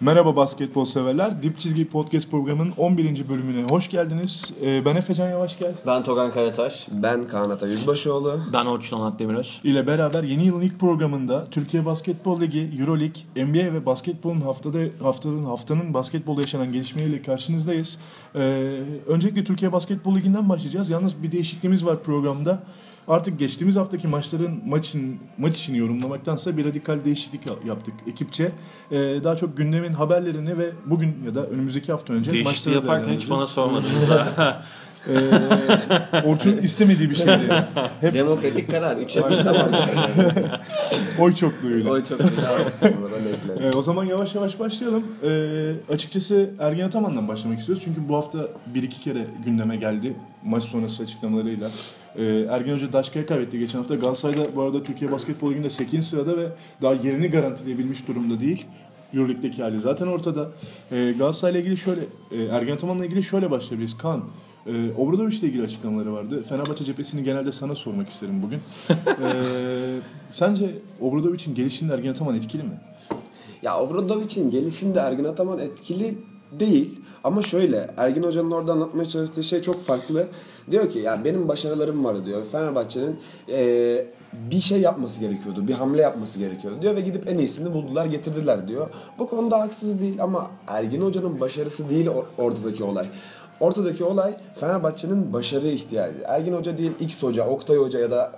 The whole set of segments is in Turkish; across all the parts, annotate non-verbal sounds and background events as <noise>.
Merhaba basketbol severler. Dip Çizgi Podcast programının 11. bölümüne hoş geldiniz. Ee, ben Efecan Yavaş gel. Ben Togan Karataş. Ben Kaan Ata Yüzbaşıoğlu. Ben Orçun Onat Demiröz. ile beraber yeni yılın ilk programında Türkiye Basketbol Ligi, Euroleague, NBA ve basketbolun haftada haftanın haftanın basketbolda yaşanan gelişmeleriyle karşınızdayız. Ee, öncelikle Türkiye Basketbol Ligi'nden başlayacağız. Yalnız bir değişikliğimiz var programda. Artık geçtiğimiz haftaki maçların maçın maç için yorumlamaktansa bir radikal değişiklik yaptık ekipçe. Ee, daha çok gündemin haberlerini ve bugün ya da önümüzdeki hafta önce Değişikliği maçları yaparken hiç bana sormadınız. Ee, Orçun istemediği bir şeydi. Hep Demokratik karar. Üçe bir tamam. <laughs> oy çokluğuyla. Oy çok güzel. Sonradan eklendi. Ee, o zaman yavaş yavaş başlayalım. Ee, açıkçası Ergen Ataman'dan başlamak istiyoruz. Çünkü bu hafta bir iki kere gündeme geldi maç sonrası açıklamalarıyla. Ee, Ergen Hoca Daşka'ya kaybetti geçen hafta. Galatasaray'da bu arada Türkiye Basketbol Ligi'nde 8. sırada ve daha yerini garantileyebilmiş durumda değil. Euroleague'deki hali zaten ortada. Ee, Galatasaray'la ilgili şöyle, e, Ergen Ataman'la ilgili şöyle başlayabiliriz. Kaan, e, Obradoviç'le ilgili açıklamaları vardı. Fenerbahçe cephesini genelde sana sormak isterim bugün. <laughs> Ee, sence Obradoviç'in gelişinde Ergen Ataman etkili mi? Ya Obradovic'in gelişinde Ergin Ataman etkili değil. Ama şöyle Ergin Hoca'nın orada anlatmaya çalıştığı şey çok farklı. Diyor ki ya benim başarılarım var diyor. Fenerbahçe'nin eee, bir şey yapması gerekiyordu. Bir hamle yapması gerekiyordu diyor ve gidip en iyisini buldular getirdiler diyor. Bu konuda haksız değil ama Ergin Hoca'nın başarısı değil or- ortadaki olay. Ortadaki olay Fenerbahçe'nin başarıya ihtiyacı. Ergin Hoca değil X Hoca, Oktay Hoca ya da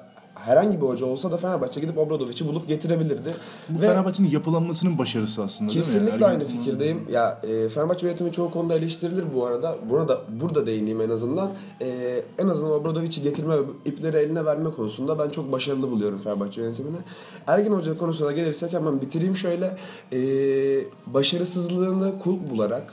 herhangi bir hoca olsa da Fenerbahçe gidip Obradovic'i bulup getirebilirdi. Bu Ve- Fenerbahçe'nin yapılanmasının başarısı aslında değil mi? Kesinlikle Ergen aynı fikirdeyim. Ya e, Fenerbahçe yönetimi çoğu konuda eleştirilir bu arada. Buna da burada değineyim en azından. E, en azından Obradovic'i getirme ve ipleri eline verme konusunda ben çok başarılı buluyorum Fenerbahçe yönetimini. Ergin Hoca konusuna gelirsek hemen bitireyim şöyle. E, başarısızlığını kulp bularak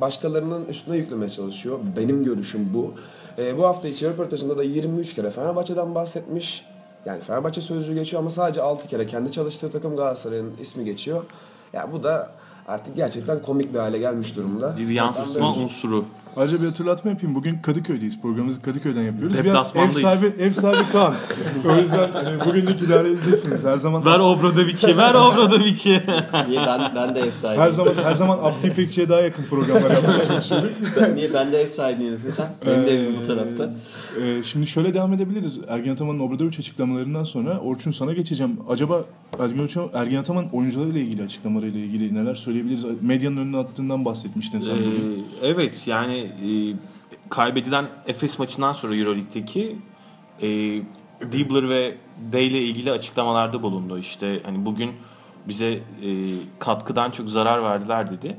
başkalarının üstüne yüklemeye çalışıyor. Benim görüşüm bu. E, bu hafta içi röportajında da 23 kere Fenerbahçe'den bahsetmiş. Yani Fenerbahçe sözcüğü geçiyor ama sadece 6 kere kendi çalıştığı takım Galatasaray'ın ismi geçiyor. Ya bu da artık gerçekten komik bir hale gelmiş durumda. Bir yansıtma unsuru. Ayrıca bir hatırlatma yapayım. Bugün Kadıköy'deyiz. Programımızı Kadıköy'den yapıyoruz. Biraz ev Deplasmandayız. sahibi, ev sahibi Kaan. <laughs> o yüzden hani bugünlük idare edeceksiniz. Her zaman Ver Obradovic'i, ver Obradovic'i. Niye ben, ben de ev her sahibiyim. zaman her zaman Abdi İpekçi'ye daha yakın programlar yapmaya çalışıyorduk. <laughs> Niye ben de ev sahibiyim hocam? Benim de evim bu tarafta. Ee, şimdi şöyle devam edebiliriz. Ergen Ataman'ın Obradoviç açıklamalarından sonra Orçun sana geçeceğim. Acaba Ergen, Ergen Ataman oyuncularıyla ilgili açıklamalarıyla ilgili neler söyleyebiliriz? Medyanın önüne attığından bahsetmiştin sen. Ee, evet yani e, kaybedilen Efes maçından sonra Euroleague'deki e, Dibbler ve Day ile ilgili açıklamalarda bulundu. İşte hani bugün bize e, katkıdan çok zarar verdiler dedi.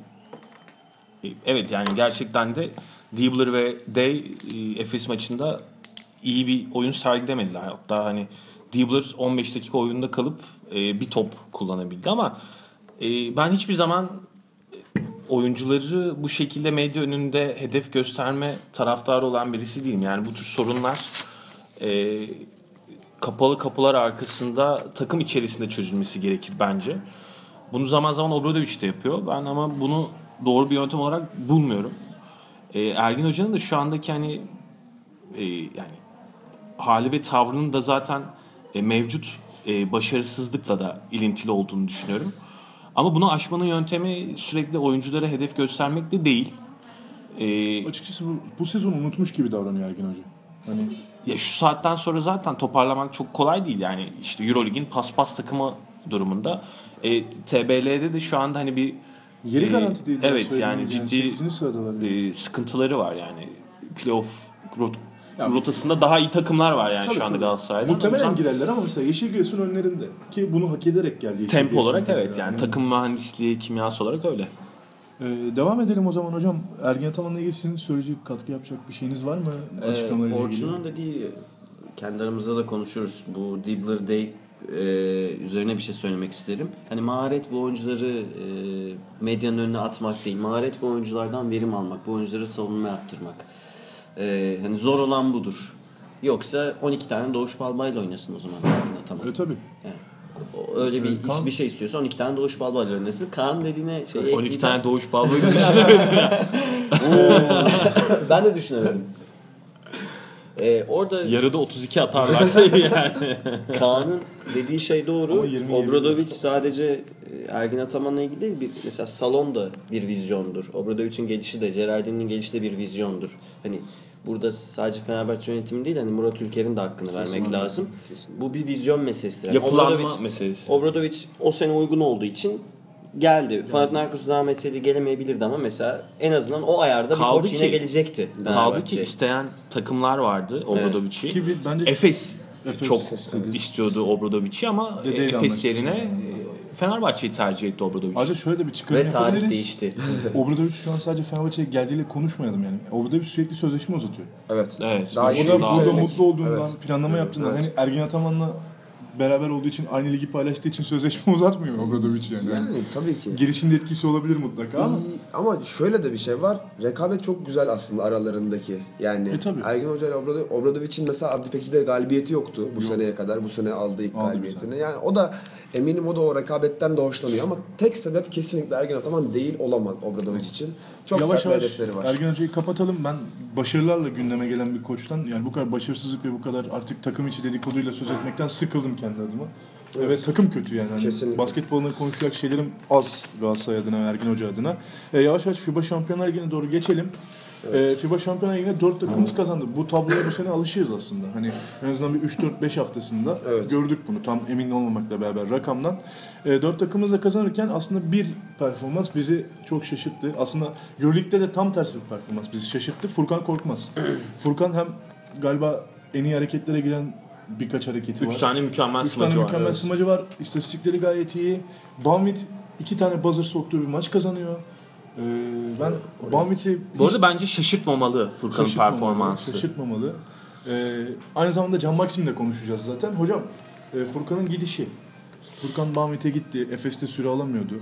E, evet yani gerçekten de Dibbler ve Day e, Efes maçında iyi bir oyun sergilemediler. Hatta hani Dibbler 15 dakika oyunda kalıp e, bir top kullanabildi ama e, ben hiçbir zaman oyuncuları bu şekilde medya önünde hedef gösterme taraftarı olan birisi değilim. Yani bu tür sorunlar e, kapalı kapılar arkasında takım içerisinde çözülmesi gerekir bence. Bunu zaman zaman Obradoviç de yapıyor. Ben ama bunu doğru bir yöntem olarak bulmuyorum. E, Ergin Hoca'nın da şu andaki hani e, yani hali ve tavrının da zaten e, mevcut e, başarısızlıkla da ilintili olduğunu düşünüyorum. Ama bunu aşmanın yöntemi sürekli oyunculara hedef göstermek de değil. E, Açıkçası bu, bu sezon unutmuş gibi davranıyor Ergen Hoca. Hani ya şu saatten sonra zaten toparlamak çok kolay değil yani işte Eurolig'in paspas takımı durumunda. E, TBL'de de şu anda hani bir yeri e, garanti değil. Evet yani ciddi yani. e, sıkıntıları var yani. Playoff rot- Ya- rotasında daha iyi takımlar var yani Tabii, şu anda. Galatasaray'da. O Muhtemelen yüzden girerler ama mesela Yeşilgöğs'ün önlerinde. Ki bunu hak ederek geldi. Tempo olarak mesela. evet yani takım mühendisliği, kimyası olarak öyle. Ee, devam edelim o zaman hocam. Ergen Ataman'la ilgili sizin söyleyecek, katkı yapacak bir şeyiniz var mı? Ee. Orçun'un dediği kendi aramızda da konuşuyoruz. Bu Dibbler Day e, üzerine bir şey söylemek isterim. Hani maharet bu oyuncuları e, medyanın önüne atmak değil. Maharet bu oyunculardan verim almak. Bu oyunculara savunma yaptırmak. E, hani zor olan budur. Yoksa 12 tane Doğuş Balbay'la oynasın o zaman. Ataman. Evet tabii. Yani, öyle bir Evet, iş bir şey istiyorsa 12 tane Doğuş Balbay'la oynasın. Kaan dediğine şey 12 ekleyeceğim. tane doğuş balboyu <laughs> düşünemedim. ben de düşünemedim. Ee, orada Yarıda 32 atarlarsa <laughs> yani. <laughs> Kaan'ın dediği şey doğru. Ama 20 Obradovic sadece e, Ergin Ataman'la ilgili değil. Bir, mesela salon da bir vizyondur. Obradovic'in gelişi de, Gerardini'nin gelişi de bir vizyondur. Hani burada sadece Fenerbahçe yönetimi değil, hani Murat Ülker'in de hakkını vermek lazım. Bu bir vizyon meselesidir. Yani Yapılanma Obradovic- meselesi. Obradovic o sene uygun olduğu için geldi. Panathinaikos devam etseydi gelemeyebilirdi ama mesela en azından o ayarda Kaldı bir koç yine gelecekti. Kaldı ki isteyen takımlar vardı Obradovic'i. Ki bir- bence Efes, Efes çok istedi. istiyordu Obradovic'i ama Dedeyle Efes yerine e, Fenerbahçe'yi tercih etti Obradovic. Ayrıca şöyle de bir çıkarım Ve tarih yapabiliriz. değişti. <laughs> Obradovic şu an sadece Fenerbahçe'ye geldiğiyle konuşmayalım yani. Obradovic sürekli sözleşme uzatıyor. Evet. Evet. Daha Bu iyi O da bir daha- burada mutlu olduğundan, Evet. planlama yaptığından. Evet. Hani Ergin Ataman'la beraber olduğu için aynı ligi paylaştığı için sözleşme <laughs> uzatmıyor Obradovic yani. Yani tabii ki. Girişinde etkisi olabilir mutlaka ama İyi, Ama şöyle de bir şey var. Rekabet çok güzel aslında aralarındaki. Yani E, tabii. Ergin Hoca ile Obrado- Obradovic'in mesela Abdi Pekici'de galibiyeti yoktu bu seneye kadar. Bu sene aldığı ilk Aldı galibiyetini. Yani o da eminim o da o rekabetten de hoşlanıyor ama tek sebep kesinlikle Ergin Ataman değil olamaz Obradovic için. Çok yavaş farklı yavaş hedefleri var. Ergin Hoca'yı kapatalım. Ben başarılarla gündeme gelen bir koçtan yani bu kadar başarısızlık ve bu kadar artık takım içi dedikoduyla söz etmekten sıkıldım kendi adıma. Evet. takım kötü yani. Hani Kesinlikle. Basketbolda konuşacak şeylerim az Galatasaray adına Ergin Hoca adına. E, yavaş yavaş FIBA Şampiyonlar Ligi'ne doğru geçelim. E, FIBA Şampiyonlar Ligi'ne 4 takımımız kazandı. Bu tabloya bu sene alışığız aslında. Hani en azından bir 3-4-5 haftasında Evet. gördük bunu tam emin olmamakla beraber rakamdan. E, 4 takımımız da kazanırken aslında bir performans bizi çok şaşırttı. Aslında Euroleague'de de tam tersi bir performans bizi şaşırttı. Furkan Korkmaz. <clears throat> Furkan hem galiba en iyi hareketlere giren birkaç hareketi var. 3 tane mükemmel Üç smacı tane var. mükemmel evet. smacı var. İstatistikleri gayet iyi. Banvit iki tane buzzer soktuğu bir maç kazanıyor. Ee, ben Banvit'i Bu arada bence şaşırtmamalı Furkan'ın şaşırtmamalı, performansı. Şaşırtmamalı. Ee, aynı zamanda Can Maxim'le konuşacağız zaten. Hocam e, Furkan'ın gidişi. Furkan Banvit'e gitti. Efes'te süre alamıyordu.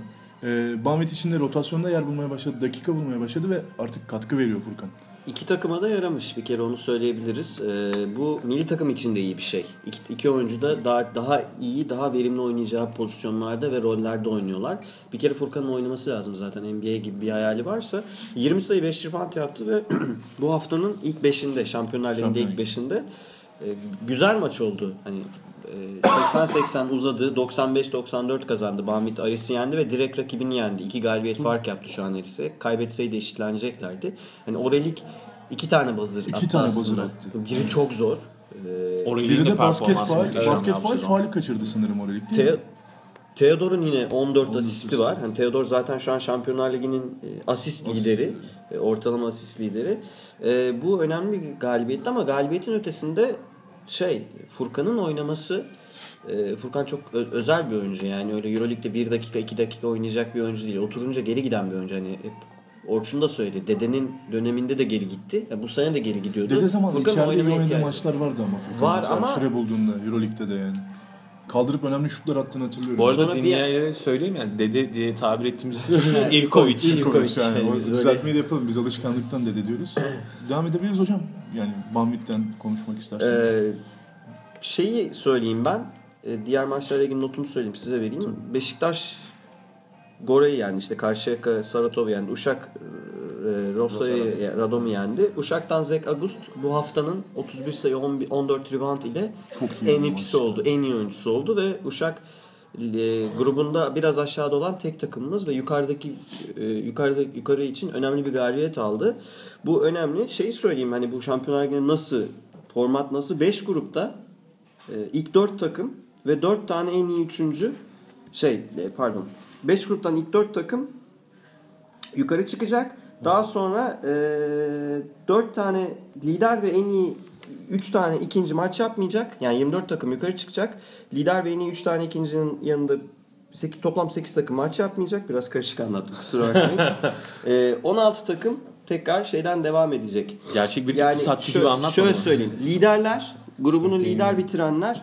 Ee, Banvit içinde rotasyonda yer bulmaya başladı. Dakika bulmaya başladı ve artık katkı veriyor Furkan. İki takıma da yaramış bir kere onu söyleyebiliriz. Ee, bu milli takım için de iyi bir şey. İki, iki oyuncu da daha daha iyi, daha verimli oynayacağı pozisyonlarda ve rollerde oynuyorlar. Bir kere Furkan'ın oynaması lazım zaten NBA gibi bir hayali varsa. 20 sayı 5 rebound yaptı ve <clears throat> bu haftanın ilk 5'inde, Şampiyonlar Ligi'nde ilk 5'inde e, güzel maç oldu. Hani e, 80-80 uzadı. 95-94 kazandı. Banvit Aris'i yendi ve direkt rakibini yendi. İki galibiyet fark yaptı şu an Aris'e. Kaybetseydi eşitleneceklerdi. Hani Orelik iki tane buzzer İki attı tane aslında. buzzer attı. Biri çok zor. Ee, Biri de basket faal, basket faal faali kaçırdı sanırım Orelik değil mi? Theodor'un yine 14 asisti asisti. var. Hani Theodor zaten şu an Şampiyonlar Ligi'nin e, asist lideri, e, ortalama asist lideri. E, bu önemli bir galibiyetti ama galibiyetin ötesinde şey Furkan'ın oynaması e, Furkan çok ö- özel bir oyuncu yani öyle EuroLeague'de 1 dakika 2 dakika oynayacak bir oyuncu değil. Oturunca geri giden bir oyuncu. Hani hep Orçun da söyledi. Dedenin döneminde de geri gitti. Ya bu sene de geri gidiyordu. Dede zamanında Furkan'ın içeride iyi oynadığı maçlar vardı ama Furkan. Var Mesela ama- süre bulduğunda Euroleague'de de yani. Kaldırıp önemli şutlar attığını hatırlıyorum. Bu arada Sonra bir- dinleyenlere söyleyeyim yani dede diye tabir ettiğimiz <laughs> kişi Ivkovic. İlkovic yani. Yani biz böyle- düzeltmeyi de yapalım. Biz alışkanlıktan dede diyoruz. <clears throat> Devam edebiliriz hocam. Yani Banvit'ten konuşmak isterseniz. Ee, şeyi söyleyeyim ben. Ee, diğer maçlarla ilgili notumu söyleyeyim size vereyim. Beşiktaş Gore'yi yendi işte Karşıyaka Saratov'u yendi. Uşak e, Rosa'yı Radom'u yendi. Uşak'tan Zek Agust bu haftanın 31 sayı 11 14 rebound ile Çok iyi bir MVP'si oldu. En iyi oyuncusu oldu ve Uşak e, grubunda biraz aşağıda olan tek takımımız ve yukarıdaki e, yukarıda yukarı için önemli bir galibiyet aldı. Bu önemli. Şeyi söyleyeyim hani bu Şampiyonlar Ligi'nde nasıl format nasıl 5 grupta e, ilk 4 takım ve 4 tane en iyi üçüncü şey e, pardon 5 gruptan ilk 4 takım yukarı çıkacak. Daha sonra e, 4 tane lider ve en iyi 3 tane ikinci maç yapmayacak. Yani 24 takım yukarı çıkacak. Lider ve en iyi 3 tane ikincinin yanında 8, toplam 8 takım maç yapmayacak. Biraz karışık anlattım kusura bakmayın. <laughs> e, 16 takım tekrar şeyden devam edecek. Gerçek bir Yani iktisatçı gibi anlatma. Şöyle söyleyeyim. Liderler, grubunu lider bitirenler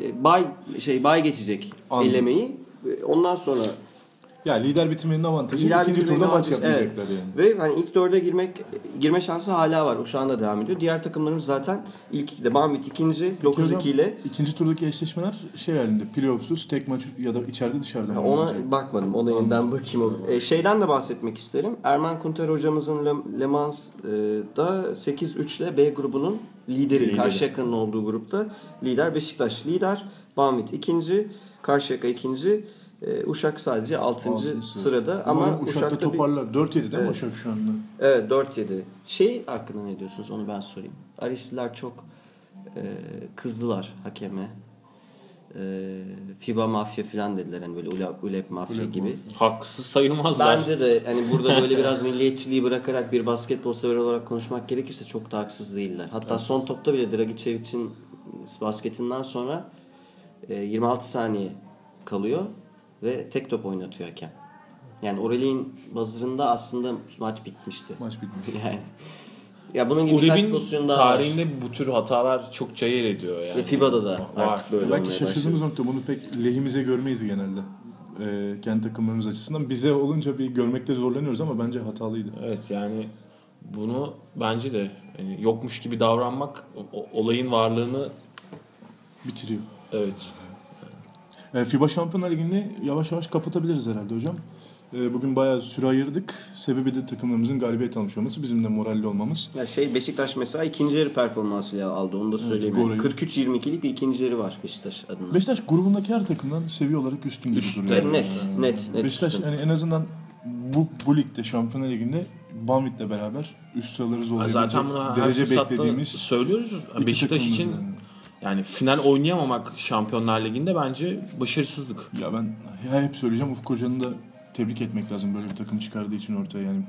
e, bay şey bay geçecek Anladım. elemeyi. E, Ondan sonra Ya lider bitirmenin avantajı Lider ikinci turda maç yapmayacaklar evet. yani. Ve hani ilk dörde girmek girme şansı hala var. O şu anda devam ediyor. Diğer takımlarımız zaten ilk ikide. Banvit ikinci 9-2 ile. İkinci turdaki eşleşmeler şey halinde playoffsuz tek maç ya da içeride dışarıda. Ha. Ona bakmadım. Ona yeniden bakayım. E, şeyden de bahsetmek isterim. Erman Kunter hocamızın Le, Le Mans'da 8-3 ile B grubunun lideri. Lideri. Karşıyaka'nın olduğu grupta lider. Beşiktaş lider. Banvit ikinci. Karşıyaka ikinci. E, Uşak sadece 6. Altıncı sırada. Ama Umarım Uşak'ta Uşak'ta bir... toparlar. 4-7 değil mi Evet. Uşak şu anda? Evet 4-7. Şey hakkında ne diyorsunuz onu ben sorayım. Arisliler çok e, kızdılar hakeme. E, FIBA mafya falan dediler hani böyle ulep, ulep mafya Ulep gibi. Haksız sayılmazlar. Bence de hani burada böyle biraz milliyetçiliği bırakarak bir basketbol sever olarak konuşmak gerekirse çok da haksız değiller. Hatta son topta bile Dragicevic'in basketinden sonra e, 26 saniye kalıyor ve tek top oynatıyor hakem. Yani Aurelien buzzer'ında aslında maç bitmişti. Maç bitmiş. <laughs> Yani. Ya bunun gibi birkaç Uleb'in pozisyon daha var. tarihinde bu tür hatalar çokça yer ediyor yani. İşte FIBA'da da Var. artık böyle Belki şaşırdığımız nokta bunu pek lehimize görmeyiz genelde. Ee, kendi takımlarımız açısından. Bize olunca bir görmekte zorlanıyoruz ama bence hatalıydı. Evet yani bunu bence de hani yokmuş gibi davranmak o- olayın varlığını Bitiriyor. evet FIBA Şampiyonlar Ligi'ni yavaş yavaş kapatabiliriz herhalde hocam. Ee, bugün bayağı süre ayırdık. Sebebi de takımlarımızın galibiyet almış olması, bizim de moralli olmamız. Ya şey Beşiktaş mesela ikinci yarı performansıyla aldı onu da söyleyeyim. ayı. 43-22'lik bir ikinci yarı var Beşiktaş adına. Beşiktaş grubundaki her takımdan seviye olarak üstün gibi duruyor. Net, net, net. Beşiktaş üstün. yani en azından bu, bu ligde Şampiyonlar Ligi'nde Banvit'le beraber üst sıraları zorlayabilecek zaten bunu derece beklediğimiz söylüyoruz. Beşiktaş için yani. Yani final oynayamamak Şampiyonlar Ligi'nde bence başarısızlık. Ya ben ya hep söyleyeceğim Ufuk Hoca'nı da tebrik etmek lazım böyle bir takım çıkardığı için ortaya yani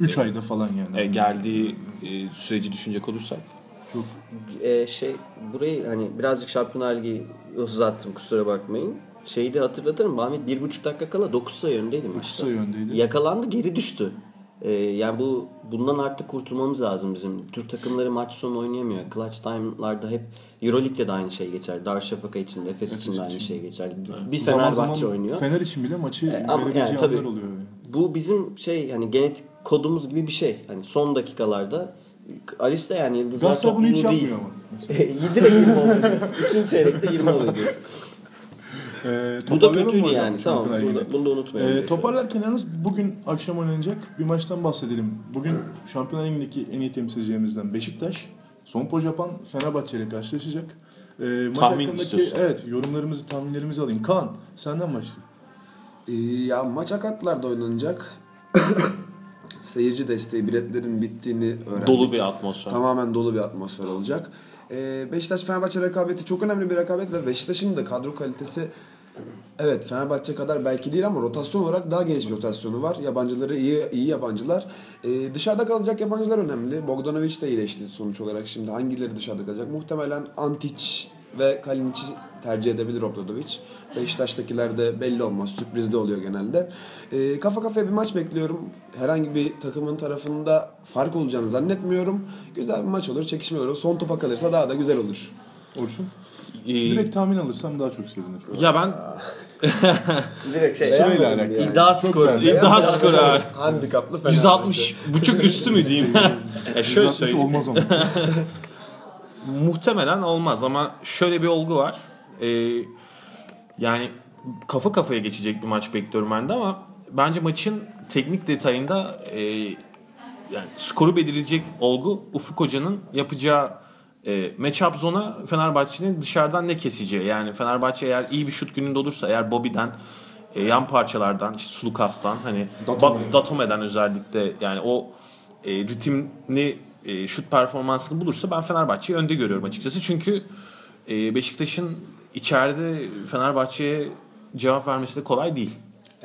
3 ayda falan yani. E, geldiği e, süreci düşünecek olursak. Çok Ee, şey burayı hani birazcık Şampiyonlar Ligi uzattım kusura bakmayın. Şeyi de hatırlatırım. Bahmet bir buçuk dakika kala 9 sayı öndeydi maçta. sayı öndeydi. Yakalandı geri düştü. Ee, yani bu bundan artık kurtulmamız lazım bizim. Türk takımları maç sonu oynayamıyor. Clutch time'larda hep Euroleague'de de aynı şey geçer. Darüşşafaka için Efes için de aynı şey geçer. Bir zaman Fenerbahçe zaman oynuyor. Fener için bile maçı E, ama verebileceği yani tabii. anlar oluyor. yani. Bu bizim şey hani genetik kodumuz gibi bir şey. Hani son dakikalarda Alice de yani Yıldızlar Galatasaray bunu hiç değil. yapmıyor ama. Direkt 20 oluyor diyorsun. Üçüncü çeyrekte 20 oluyor diyorsun. Ee, Bu da kötüydü yani. Tamam. Bunu da, bunu da unutmayalım. Ee, toparlarken yalnız bugün akşam oynanacak bir maçtan bahsedelim. Bugün Şampiyonlar Ligi'ndeki en iyi temsilcilerimizden Beşiktaş, Sompo Japan Fenerbahçe ile karşılaşacak. Ee, maç Tahmin hakkındaki istiyorsun. evet yorumlarımızı, tahminlerimizi alayım. Kaan, senden başlayayım. Ee, ya maç akatlarda oynanacak. <coughs> Seyirci desteği biletlerin bittiğini öğrendik. Dolu bir atmosfer. Tamamen dolu bir atmosfer olacak. Ee, Beşiktaş Fenerbahçe rekabeti çok önemli bir rekabet ve Beşiktaş'ın da kadro kalitesi evet Fenerbahçe kadar belki değil ama rotasyon olarak daha geniş bir rotasyonu var. Yabancıları iyi iyi yabancılar. Ee, dışarıda kalacak yabancılar önemli. Bogdanovic de iyileşti sonuç olarak. Şimdi hangileri dışarıda kalacak? Muhtemelen Antic ve Kalinic'i tercih edebilir Obradovic. Beşiktaş'takiler de belli olmaz. Sürprizli oluyor genelde. Ee, kafa kafaya bir maç bekliyorum. Herhangi bir takımın tarafında fark olacağını zannetmiyorum. Güzel bir maç olur, çekişme olur. Son topa kalırsa daha da güzel olur. Orçun. Ee, Direkt tahmin alırsam daha çok sevinirim. ya ben <laughs> Direkt şey. Beğenmedim alakalı. yani. İddia Çok skoru. beğendim. iddia skoru ha. <laughs> Handikaplı Fenerbahçe. 160 buçuk üstü mü diyeyim? ya şöyle 160 söyleyeyim. olmaz ama. <laughs> Muhtemelen olmaz ama şöyle bir olgu var. Ee, yani kafa kafaya geçecek bir maç bekliyorum ben de ama bence maçın teknik detayında e, yani skoru belirleyecek olgu Ufuk Hoca'nın yapacağı e, matchup zona Fenerbahçe'nin dışarıdan ne keseceği. Yani Fenerbahçe eğer iyi bir şut gününde olursa eğer Bobby'den e, yan parçalardan işte Sulukas'tan hani Datome. Datome'den özellikle yani o e, ritimli e, şut performansını bulursa ben Fenerbahçe'yi önde görüyorum açıkçası. Çünkü e, Beşiktaş'ın içeride Fenerbahçe'ye cevap vermesi de kolay değil.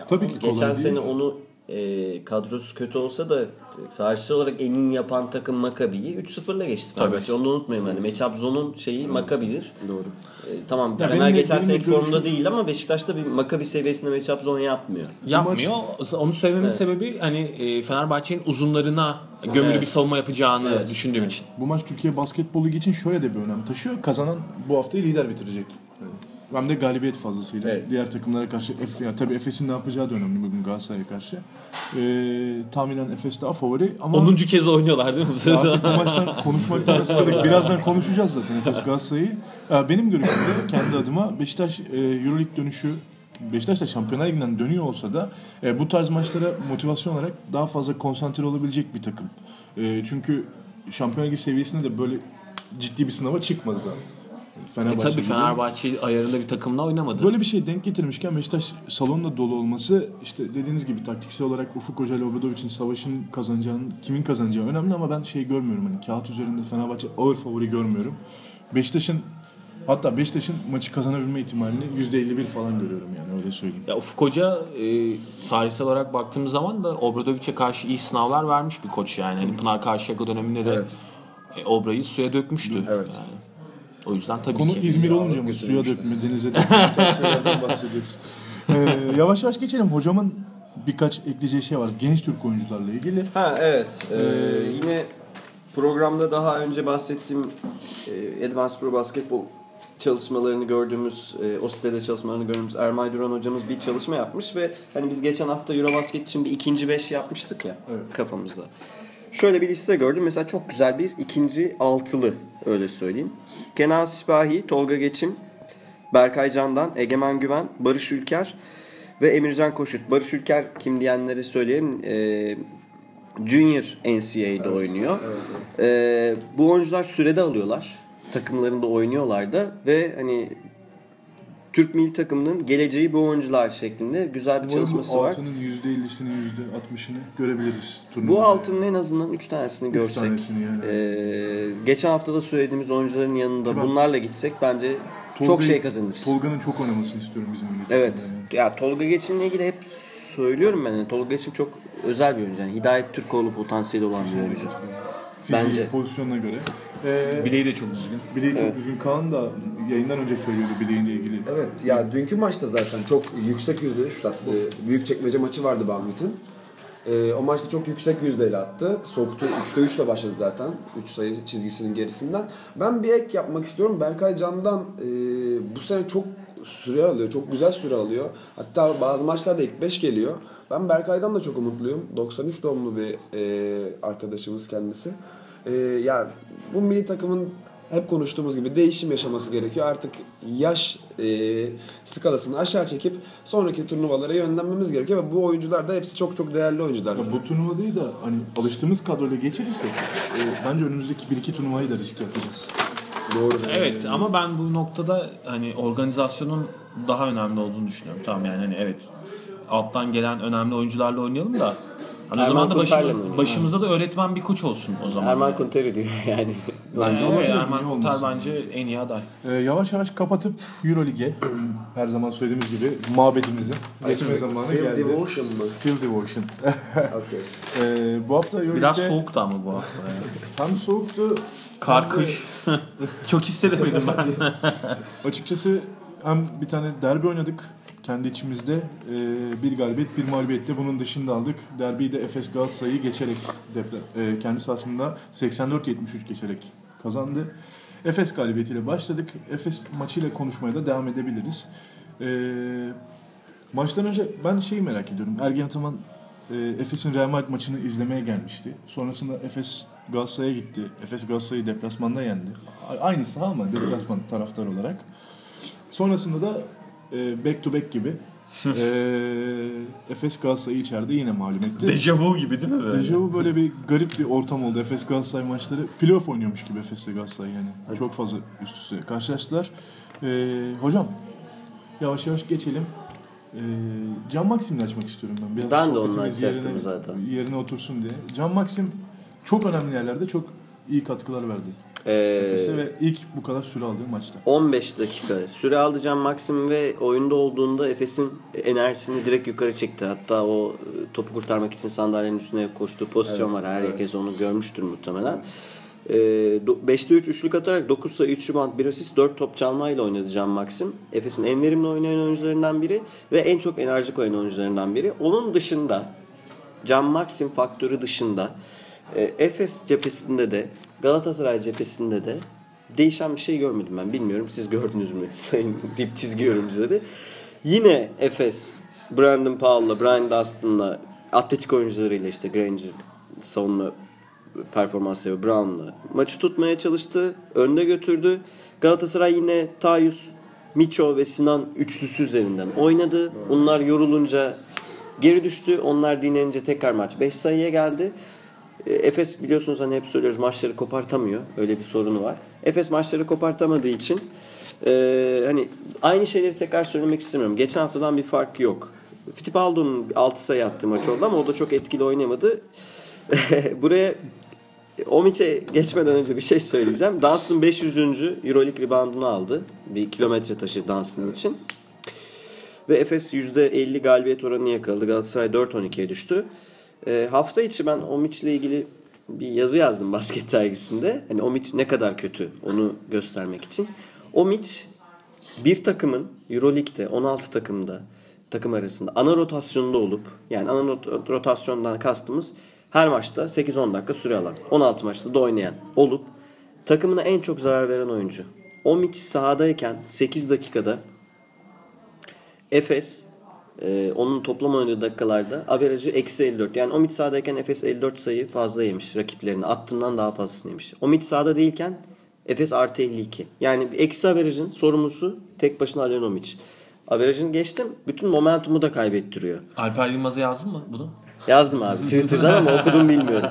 Tabii ki kolay Geçen değil. sene onu e, kadrosu kötü olsa da tarihsel olarak en iyi yapan takım Makabi'yi 3-0'la geçti. Fenerbahçe. Onu da unutmayın. Hani Matchup Zone'un şeyi Makabi'dir. Doğru. E, tamam Ya Fener geçen seneki formda görüşüm- değil ama Beşiktaş'ta bir Makabi seviyesinde Matchup Zone yapmıyor. Yapmıyor. Onu söylememin sebebi hani e, Fenerbahçe'nin uzunlarına gömülü Evet. bir savunma yapacağını Evet. düşündüğüm için. Bu maç Türkiye Basketbol Ligi için şöyle de bir önem taşıyor. Kazanan bu haftayı lider bitirecek. Hem de galibiyet fazlasıyla. Evet. Diğer takımlara karşı Efe, ya tabii Efes'in ne yapacağı da önemli bugün Galatasaray'a karşı. Ee, tahminen Efes daha favori ama 10. kez oynuyorlar değil mi bu sezon? Artık bu maçtan konuşmaktan <laughs> sıkıldık. Birazdan konuşacağız zaten Efes Galatasaray'ı. Ee, Benim görüşümde kendi adıma Beşiktaş e, Euroleague dönüşü Beşiktaş da Şampiyonlar Ligi'nden dönüyor olsa da e, bu tarz maçlara motivasyon olarak daha fazla konsantre olabilecek bir takım. E, çünkü Şampiyonlar Ligi seviyesinde de böyle ciddi bir sınava çıkmadı da. E Fenerbahçe tabii gibi. Fenerbahçe ayarında bir takımla oynamadı. Böyle bir şey denk getirmişken Beşiktaş salonla dolu olması işte dediğiniz gibi taktiksel olarak Ufuk Hoca ile Obradovic'in savaşın kazanacağını, kimin kazanacağı önemli ama ben şey görmüyorum hani kağıt üzerinde Fenerbahçe ağır favori görmüyorum. Beşiktaş'ın hatta Beşiktaş'ın maçı kazanabilme ihtimalini %51 falan görüyorum yani öyle söyleyeyim. Ya Ufuk Hoca e, tarihsel olarak baktığımız zaman da Obradovic'e karşı iyi sınavlar vermiş bir koç yani. Hani Pınar Karşıyaka döneminde de Evet. e, Obra'yı suya dökmüştü. Evet. Yani. O yüzden tabii Konu ki. İzmir Ya, olunca mı suya dökme, denize dökme <laughs> şeylerden bahsediyoruz. Ee, yavaş yavaş geçelim. Hocamın birkaç ekleyeceği şey var. Genç Türk oyuncularla ilgili. Ha evet. Ee, yine programda daha önce bahsettiğim e, Advanced Pro Basketbol çalışmalarını gördüğümüz, e, o sitede çalışmalarını gördüğümüz Ermay Duran hocamız bir çalışma yapmış ve hani biz geçen hafta Eurobasket için bir ikinci beş yapmıştık ya Evet. kafamızda. Şöyle bir liste gördüm. Mesela çok güzel bir ikinci altılı öyle söyleyeyim. Kenan Sipahi, Tolga Geçim, Berkay Candan, Egemen Güven, Barış Ülker ve Emircan Koşut. Barış Ülker kim diyenleri söyleyeyim. Ee, Junior NCAA'de oynuyor. Ee, bu oyuncular sürede alıyorlar. Takımlarında oynuyorlar da ve hani Türk milli takımının geleceği bu oyuncular şeklinde güzel bir çalışması bu var. altının %50'sini %60'ını görebiliriz. Bu altının en azından 3 tanesini Üç görsek. tanesini yani. Ee, geçen hafta da söylediğimiz oyuncuların yanında ben- bunlarla gitsek bence çok Tolga'yı- şey kazanırız. Tolga'nın çok oynamasını istiyorum bizim milli Evet. yani. Ya Tolga Geçim'le ilgili hep söylüyorum ben. Yani Tolga Geçim çok özel bir oyuncu. Yani Hidayet Türkoğlu potansiyeli olan bir oyuncu. Fiziği, Bence. pozisyonuna göre. Ee, Bileği de çok düzgün. bileği çok düzgün. Kaan da yayından önce söylüyordu bileğinle ilgili. Evet ya dünkü maçta zaten çok yüksek yüzdeli şut attı. Büyük çekmece maçı vardı Bambit'in. Ee, o maçta çok yüksek yüzdeyle attı. Soktu. 3'te 3 ile başladı zaten. 3 sayı çizgisinin gerisinden. Ben bir ek yapmak istiyorum. Berkay Can'dan e, bu sene çok süre alıyor. Çok güzel süre alıyor. Hatta bazı maçlarda ilk 5 geliyor. Ben Berkay'dan da çok umutluyum. 93 doğumlu bir e, arkadaşımız kendisi. E, ya bu milli takımın hep konuştuğumuz gibi değişim yaşaması gerekiyor. Artık yaş e, skalasını aşağı çekip sonraki turnuvalara yönlenmemiz gerekiyor ve bu oyuncular da hepsi çok çok değerli oyuncular. Ya bu turnuvayı da hani alıştığımız kadroyla geçirirsek e, bence önümüzdeki 1-2 turnuvayı da risk yapacağız. Doğru. Evet ama ben bu noktada hani organizasyonun daha önemli olduğunu düşünüyorum. Tamam yani hani evet alttan gelen önemli oyuncularla oynayalım da hani o Erman zaman da başımız, başımızda da öğretmen bir koç olsun o zaman. Erman yani. Kunteri diyor <laughs> yani. Bence Evet, olabilir, Erman Kunter bence en iyi aday. E, yavaş yavaş kapatıp Euroleague'e <clears throat> her zaman söylediğimiz gibi mabedimize geçme zamanı Field geldi. Devotion mı? Field Devotion. <laughs> Okey. e, bu hafta Biraz Euroleague'de soğuktu ama bu hafta. yani. <laughs> hem soğuktu Kar, kış. Çok hissedemedim ben. Açıkçası hem bir tane derbi oynadık kendi içimizde. Ee, bir galibiyet, bir mağlubiyette bunun dışında aldık. Derbiyi de Efes Galatasaray'ı geçerek depre, e, kendi sahasında 84-73 geçerek kazandı. Efes galibiyetiyle başladık. Efes maçıyla konuşmaya da devam edebiliriz. Ee, maçtan önce ben şeyi merak ediyorum. Ergen Ataman e, Efes'in Real Madrid maçını izlemeye gelmişti. Sonrasında Efes Galatasaray'a gitti. Efes Galatasaray'ı deplasmanda yendi. A- Aynı saha ama deplasman taraftar olarak. Sonrasında da e, back to back gibi e, Efes Galatasaray'ı içeride yine mağlup etti. Dejavu gibi değil mi? Böyle? Dejavu böyle bir garip bir ortam oldu. Efes Galatasaray maçları playoff oynuyormuş gibi Efes'le Galatasaray yani. Çok fazla üst üste karşılaştılar. Ee, hocam yavaş yavaş geçelim. Ee, Can Maxim'le açmak istiyorum ben. Biraz Ben de onu açacaktım zaten. Yerine otursun diye. Can Maxim çok önemli yerlerde çok iyi katkılar verdi. Ee, Efes'e ve ilk bu kadar süre aldığı maçta. 15 dakika süre aldı Can Maxim ve oyunda olduğunda Efes'in enerjisini direkt yukarı çekti. Hatta o e, topu kurtarmak için sandalyenin üstüne koştuğu pozisyon var. Herkes onu görmüştür muhtemelen. Ee, do- 5'te 3 üçlük atarak 9 sayı 3 rebound 1 asist 4 top çalmayla oynadı Can Maxim. Efes'in en verimli oynayan oyuncularından biri ve en çok enerji koyan oyuncularından biri. Onun dışında Can Maxim faktörü dışında e, Efes cephesinde de Galatasaray cephesinde de değişen bir şey görmedim ben. Bilmiyorum siz gördünüz mü <laughs> sayın dip çizgi yorumcuları. Yine Efes Brandon Powell'la, Brian Dustin'la, atletik oyuncularıyla işte Granger savunma performansı ve Brown'la maçı tutmaya çalıştı. Önde götürdü. Galatasaray yine Tayus, Miço ve Sinan üçlüsü üzerinden oynadı. Onlar yorulunca geri düştü. Onlar dinlenince tekrar maç 5 sayıya geldi. E, Efes biliyorsunuz hani hep söylüyoruz maçları kopartamıyor. Öyle bir sorunu var. Efes maçları kopartamadığı için e, hani aynı şeyleri tekrar söylemek istemiyorum. Geçen haftadan bir fark yok. Fittipaldo'nun 6 sayı attığı maç oldu ama o da çok etkili oynamadı. <laughs> Buraya Omiç'e geçmeden önce bir şey söyleyeceğim. Dunstan 500. Euroleague reboundunu aldı. Bir kilometre taşı Dunstan için. Ve Efes %50 galibiyet oranını yakaladı. Galatasaray 4-12'ye düştü. E, hafta içi ben Omiç'le ilgili bir yazı yazdım basket dergisinde. Hani Omiç ne kadar kötü onu göstermek için. Omiç bir takımın Euroleague'de 16 takımda takım arasında ana rotasyonda olup yani ana rot- rotasyondan kastımız her maçta 8-10 dakika süre alan 16 maçta da oynayan olup takımına en çok zarar veren oyuncu. Omiç sahadayken 8 dakikada Efes e, onun toplam oynadığı dakikalarda averajı eksi 54. Yani Omid sahadayken Efes 54 sayı fazla yemiş rakiplerini. Attığından daha fazlasını yemiş. Omid sahada değilken Efes artı 52. Yani eksi averajın sorumlusu tek başına Alen Omic. Averajını geçtim. Bütün momentumu da kaybettiriyor. Alper Yılmaz'a yazdın mı bunu? Yazdım abi <laughs> Twitter'dan ama okudum bilmiyorum.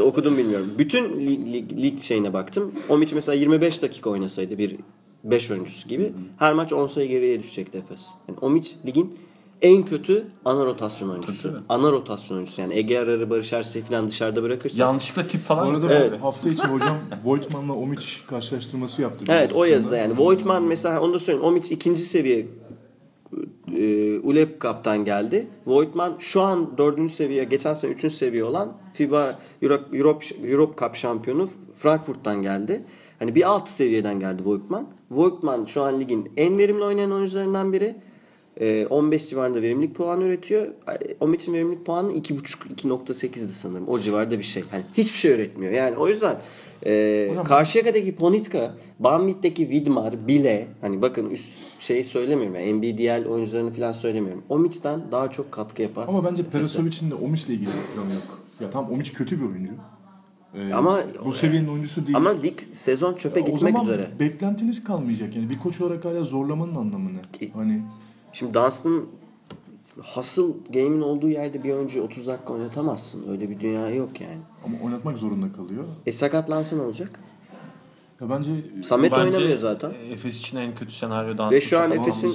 okudum bilmiyorum. Bütün lig, lig, lig şeyine baktım. Omic mesela 25 dakika oynasaydı bir 5 oyuncusu gibi her maç 10 sayı geriye düşecekti Efes. Yani Omic ligin en kötü ana rotasyon oyuncusu. Ana rotasyon oyuncusu yani Ege Arar'ı Barış Ersey'i falan dışarıda bırakırsa. Yanlışlıkla tip Bu falan. arada Evet. hafta içi hocam Voigtman'la Omic karşılaştırması yaptı. Evet o yazıda yani. Voigtman mesela onu da söyleyeyim. Omic ikinci seviye e, ULEP Cup'tan geldi. Voigtman şu an dördüncü seviye, geçen sene üçüncü seviye olan FIBA Europe, Europe, Europe Cup şampiyonu Frankfurt'tan geldi. Hani bir alt seviyeden geldi Voigtman. Voigtman şu an ligin en verimli oynayan oyuncularından biri. E, 15 civarında verimlilik puanı üretiyor. Omic'in verimlilik puanı 2.5-2.8'di sanırım. O civarda bir şey. Hani hiçbir şey üretmiyor. Yani o yüzden e, Karşıyaka'daki Ponitka, Banvit'teki Widmar, Bile hani bakın üst şeyi söylemiyorum yani NBDL oyuncularını falan söylemiyorum. Omic'ten daha çok katkı yapar. Ama bence. Perasovic'in de Omic'le ilgili bir planı yok. Ya tamam Omic kötü bir oyuncu. Ee, Ama- bu seviyenin oyuncusu değil. Ama lig sezon çöpe o gitmek zaman üzere. beklentiniz kalmayacak yani bir koç olarak hala zorlamanın anlamı ne? Hani Şimdi Dunstan hasıl game'in olduğu yerde bir oyuncu 30 dakika oynatamazsın. Öyle bir dünya yok yani. ama oynatmak zorunda kalıyor. E sakatlansa ne olacak? Ya bence Samet Bence oynamıyor zaten. Efes için en kötü senaryo dans. Ve şu an Efes'in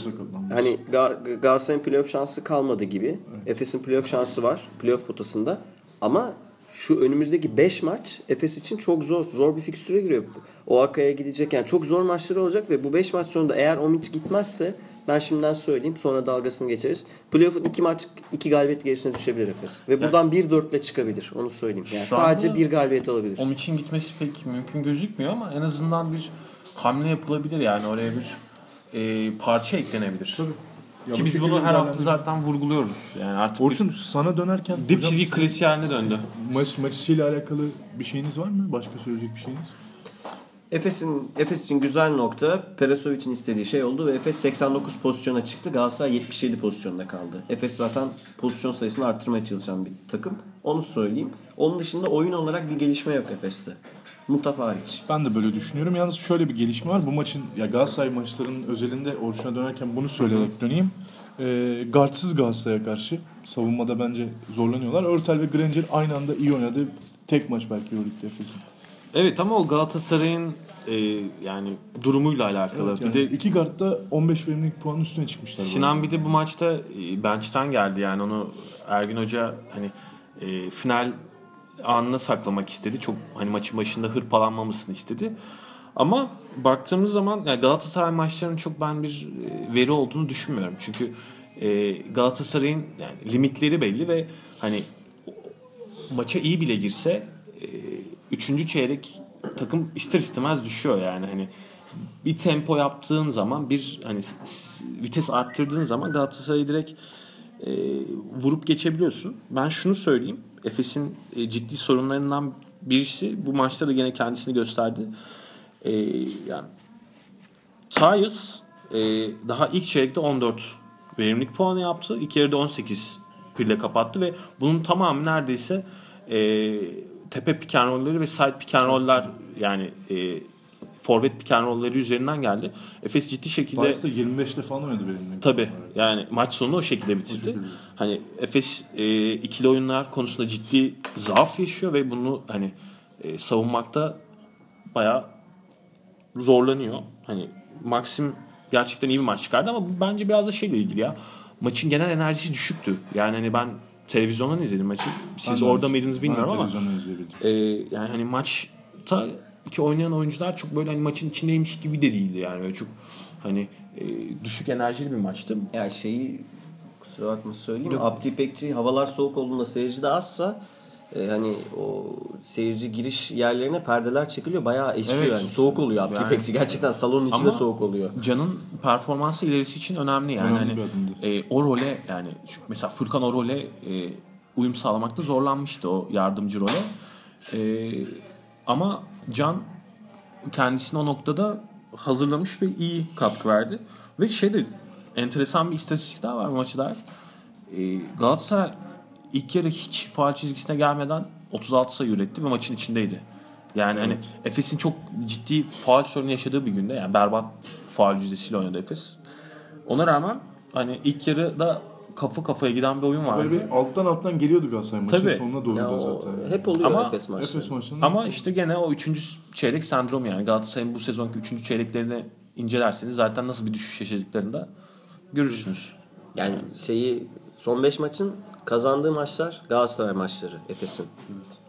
hani Ga- Galatasaray'ın playoff şansı kalmadı gibi. Efes'in playoff şansı var. Playoff potasında. Ama şu önümüzdeki 5 maç Efes için çok zor. Zor bir fikstüre giriyor. Oaka'ya gidecek. Yani çok zor maçları olacak ve bu 5 maç sonunda eğer Omic gitmezse ben şimdiden söyleyeyim sonra dalgasını geçeriz. Playoff'un 2 maç 2 galibiyet gerisine düşebilir Efes. Ve buradan 1-4 ile çıkabilir. Onu söyleyeyim. Yani Şu sadece bir galibiyet alabilir. Om için gitmesi pek mümkün gözükmüyor ama en azından bir hamle yapılabilir yani oraya bir e, parça eklenebilir. Tabii. Ya Ki biz bunu her hafta zaten vurguluyoruz. Yani artık Orçun sana dönerken bir dip çizgi klasiği haline döndü. maç, maç içiyle alakalı bir şeyiniz var mı? Başka söyleyecek bir şeyiniz? Efes'in Efes için güzel nokta Peresovic'in istediği şey oldu ve Efes 89 pozisyona çıktı. Galatasaray 77 pozisyonda kaldı. Efes zaten pozisyon sayısını arttırmaya çalışan bir takım. Onu söyleyeyim. Onun dışında oyun olarak bir gelişme yok Efes'te. Mutaf hariç. Ben de böyle düşünüyorum. Yalnız şöyle bir gelişme var. Bu maçın ya Galatasaray maçlarının özelinde Orçun'a dönerken bunu söyleyerek döneyim. Ee, guardsız Galatasaray'a karşı savunmada bence zorlanıyorlar. Örtel ve Granger aynı anda iyi oynadı. Tek maç belki Euroleague'de Efes'in. Evet ama o Galatasaray'ın e, yani durumuyla alakalı. Evet, yani bir de iki guardda 15 verimlilik puanın üstüne çıkmışlar. Sinan bir de bu maçta e, bench'ten geldi yani onu Ergin Hoca hani e, final anına saklamak istedi. Çok hani maçın başında hırpalanmamasını istedi. Ama baktığımız zaman yani Galatasaray maçlarının çok ben bir e, veri olduğunu düşünmüyorum. Çünkü e, Galatasaray'ın yani limitleri belli ve hani maça iyi bile girse e, üçüncü çeyrek takım ister istemez düşüyor yani hani bir tempo yaptığın zaman bir hani vites arttırdığın zaman Galatasaray'ı direkt e, vurup geçebiliyorsun. Ben şunu söyleyeyim. Efes'in e, ciddi sorunlarından birisi bu maçta da gene kendisini gösterdi. Ee, yani Tyus e, daha ilk çeyrekte 14 verimlilik puanı yaptı. İlk yarıda 18 pille kapattı ve bunun tamamı neredeyse e, tepe pick and roll'leri ve side pick and roll'ler yani e, forvet pick and roll'leri üzerinden geldi. Efes ciddi şekilde Paris'te 25'te falan oynadı verimlilik. Tabi yani maç sonunu o şekilde bitirdi. şekilde. Hani Efes e, ikili oyunlar konusunda ciddi zaaf yaşıyor ve bunu hani e, savunmakta bayağı zorlanıyor. Hani Maxim gerçekten iyi bir maç çıkardı ama bu bence biraz da şeyle ilgili ya. Maçın genel enerjisi düşüktü. Yani hani ben televizyondan izledim maçı. Siz Ben orada mıydınız bilmiyorum ben ama televizyondan izleyebildim. e, yani hani maçta ki oynayan oyuncular çok böyle hani maçın içindeymiş gibi de değildi yani. Böyle çok hani e, düşük enerjili bir maçtı. Ya şeyi kusura bakma söyleyeyim. Abdi Pekçi havalar soğuk olduğunda seyirci de azsa e, hani o seyirci giriş yerlerine perdeler çekiliyor. Bayağı esiyor Evet. yani. Soğuk oluyor Abdi Yani-. Gerçekten salonun içinde Ama- soğuk oluyor. Can'ın performansı ilerisi için önemli yani. Önemli hani e, o role yani mesela Furkan o role e, uyum sağlamakta zorlanmıştı o yardımcı role. E, ama Can kendisini o noktada hazırlamış ve iyi katkı verdi. Ve şey de enteresan bir istatistik daha var maçı dair. E, Galatasaray ilk yarı hiç faal çizgisine gelmeden 36 sayı üretti ve maçın içindeydi. Yani hani Evet. Efes'in çok ciddi faal sorunu yaşadığı bir günde yani berbat faal yüzdesiyle oynadı Efes. Ona rağmen hani ilk yarıda kafa kafaya giden bir oyun vardı. Böyle bir alttan alttan geliyordu Galatasaray maçın Tabii. sonuna doğru da zaten. hep oluyor Ama Efes maçları. Efes maçında. Ama işte gene o üçüncü çeyrek sendromu yani Galatasaray'ın bu sezonki üçüncü çeyreklerini incelerseniz zaten nasıl bir düşüş yaşadıklarını da görürsünüz. Yani şeyi son 5 maçın kazandığı maçlar Galatasaray maçları Efes'in.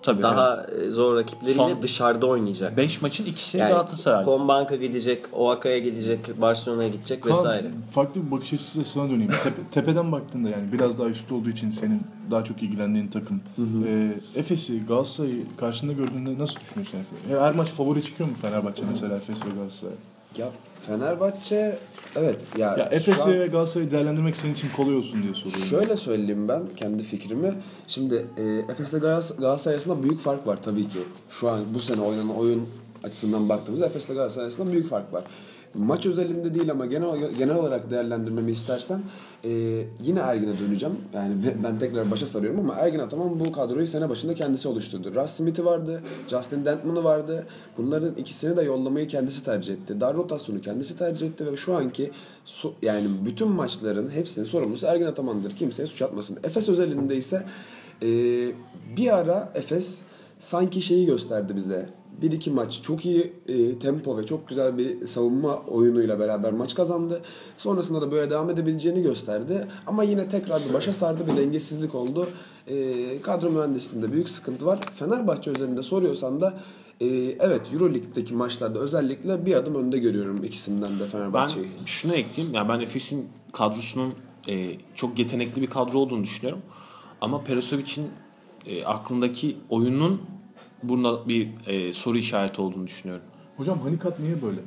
Tabii. Daha e, zor rakipleriyle Son- dışarıda oynayacak. 5 maçın ikisi Yani Galatasaray. Kombanka gidecek, Oaka'ya gidecek, Barcelona'ya gidecek Kaan, vesaire. Farklı bir bakış açısıyla sana döneyim. <laughs> Tepe- tepeden baktığında yani biraz daha üstte olduğu için senin daha çok ilgilendiğin takım. Ee, Efes'i, Galatasaray'ı karşında gördüğünde nasıl düşünüyorsun? Her maç favori çıkıyor mu Fenerbahçe mesela Efes ve Galatasaray? Ya Fenerbahçe evet ya, Ya şu an- Efes'i ve Galatasaray'ı değerlendirmek senin için kolay olsun diye soruyorum. Şöyle söyleyeyim ben kendi fikrimi. Şimdi e, Efes'le Galatasaray arasında büyük fark var tabii ki. Şu an bu sene oynanan oyun açısından baktığımızda Efes'le Galatasaray arasında büyük fark var. Maç özelinde değil ama genel genel olarak değerlendirmemi istersen e, yine Ergin'e döneceğim. Yani <laughs> ben- tekrar başa sarıyorum ama Ergin Ataman bu kadroyu sene başında kendisi oluşturdu. Russ Smith'i vardı, Justin Dentman'ı vardı. Bunların ikisini de yollamayı kendisi tercih etti. Dar rotasyonu kendisi tercih etti ve şu anki so- yani bütün maçların hepsinin sorumlusu Ergin Ataman'dır. Kimseye suç atmasın. Efes özelinde ise e, bir ara Efes sanki şeyi gösterdi bize. Bir iki maç çok iyi e, tempo ve çok güzel bir savunma oyunuyla beraber maç kazandı. Sonrasında da böyle devam edebileceğini gösterdi. Ama yine tekrar bir başa sardı bir dengesizlik oldu. E, kadro mühendisliğinde büyük sıkıntı var. Fenerbahçe özelinde soruyorsan da e, evet Euroleague'deki maçlarda özellikle bir adım önde görüyorum ikisinden de Ben Fenerbahçe'yi. şunu ekleyeyim. Yani ben Efes'in kadrosunun e, çok yetenekli bir kadro olduğunu düşünüyorum. Ama Perasovic'in e, aklındaki oyunun burada bir e, soru işareti olduğunu düşünüyorum. Hocam Hanikat niye böyle?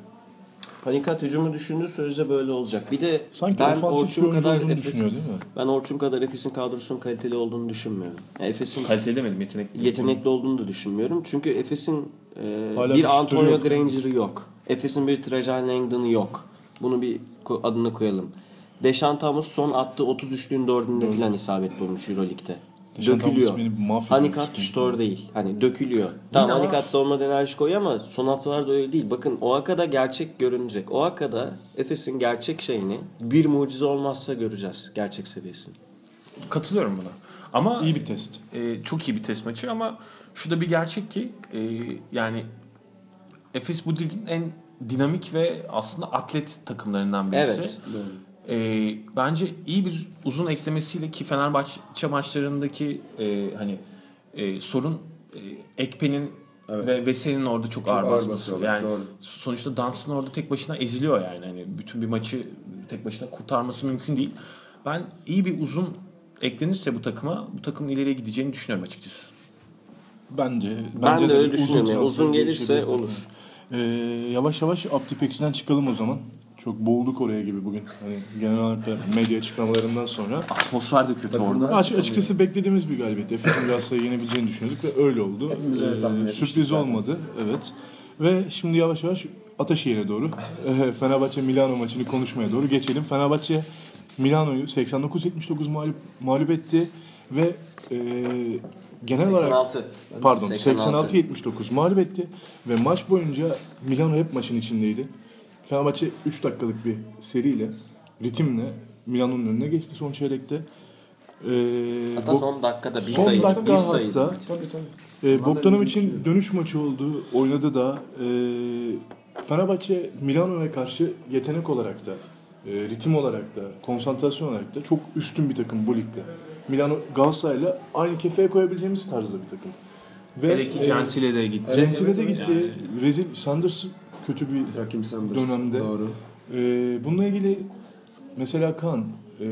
Panikat hücumu düşündüğü sürece böyle olacak. Bir de Sanki ben Orçun kadar düşünüyor değil mi? ben Orçun kadar Efes'in kadrosunun kaliteli olduğunu düşünmüyorum. Yani Efes'in Kaliteli demedim yetenekli. yetenekli olduğunu da düşünmüyorum. Çünkü Efes'in e, bir Antonio yok. Granger'ı yok. Efes'in bir Trajan Langdon'ı yok. Bunu bir adını koyalım. Deşan Thomas son attığı 33'lüğün 4'ünde filan isabet bulmuş Euroleague'de. Dökülüyor. Hanikat şutör değil. Hani dökülüyor. Tamam ama- Hanikat savunmada enerji koyuyor ama son haftalarda öyle değil. Bakın Oaka'da gerçek görünecek. Oaka'da Efes'in gerçek şeyini bir mucize olmazsa göreceğiz. Gerçek seviyesini. Katılıyorum buna. Ama İyi bir test. e, çok iyi bir test maçı ama şu da bir gerçek ki e, yani Efes bu ligin en dinamik ve aslında atlet takımlarından birisi. Evet. E, bence iyi bir uzun eklemesiyle ki Fenerbahçe maçlarındaki e, hani e, sorun e, Ekpe'nin ve Veseli'nin orada çok, ağır ağır basması. Yani doğru. sonuçta Dunstan orada tek başına eziliyor yani. Hani bütün bir maçı tek başına kurtarması mümkün değil. Ben iyi bir uzun eklenirse bu takıma bu takımın ileriye gideceğini düşünüyorum açıkçası. Bence. Ben bence de öyle düşünüyorum. Transfer uzun gelirse tabii. olur. Ee, yavaş yavaş Aptipex'den çıkalım o zaman. Çok boğulduk oraya gibi bugün. Hani genel olarak da medya açıklamalarından sonra. Atmosfer de kötü orada. Aç, açıkçası beklediğimiz bir galibiyet. Efes'in Galatasaray'ı yenebileceğini düşünüyorduk ve öyle oldu. Ee, sürpriz zaten. olmadı. Evet. Ve şimdi yavaş yavaş Ataşehir'e doğru. e, Fenerbahçe Milano maçını konuşmaya doğru geçelim. Fenerbahçe Milano'yu 89-79 mağlup, mağlup etti ve e, genel olarak 86. pardon 86. 86-79 mağlup etti ve maç boyunca Milano hep maçın içindeydi. Fenerbahçe 3 dakikalık bir seriyle, ritimle Milano'nun önüne geçti son çeyrekte. Ee, Hatta bu- son dakikada bir son sayı. dakika bir sayı. hatta e, Bogdanovic'in dönüş maçı oldu, oynadı da. E, Fenerbahçe Milano'ya karşı yetenek olarak da, e, ritim olarak da, konsantrasyon olarak da çok üstün bir takım bu ligde. Milano Galatasaray'la aynı kefeye koyabileceğimiz tarzda bir takım. Ve Hele ki e, Gentile de gitti. Gentile de gitti. Rezil Sanders kötü bir Rakim Sanders. dönemde. Doğru. Ee, bununla ilgili mesela Kaan, e,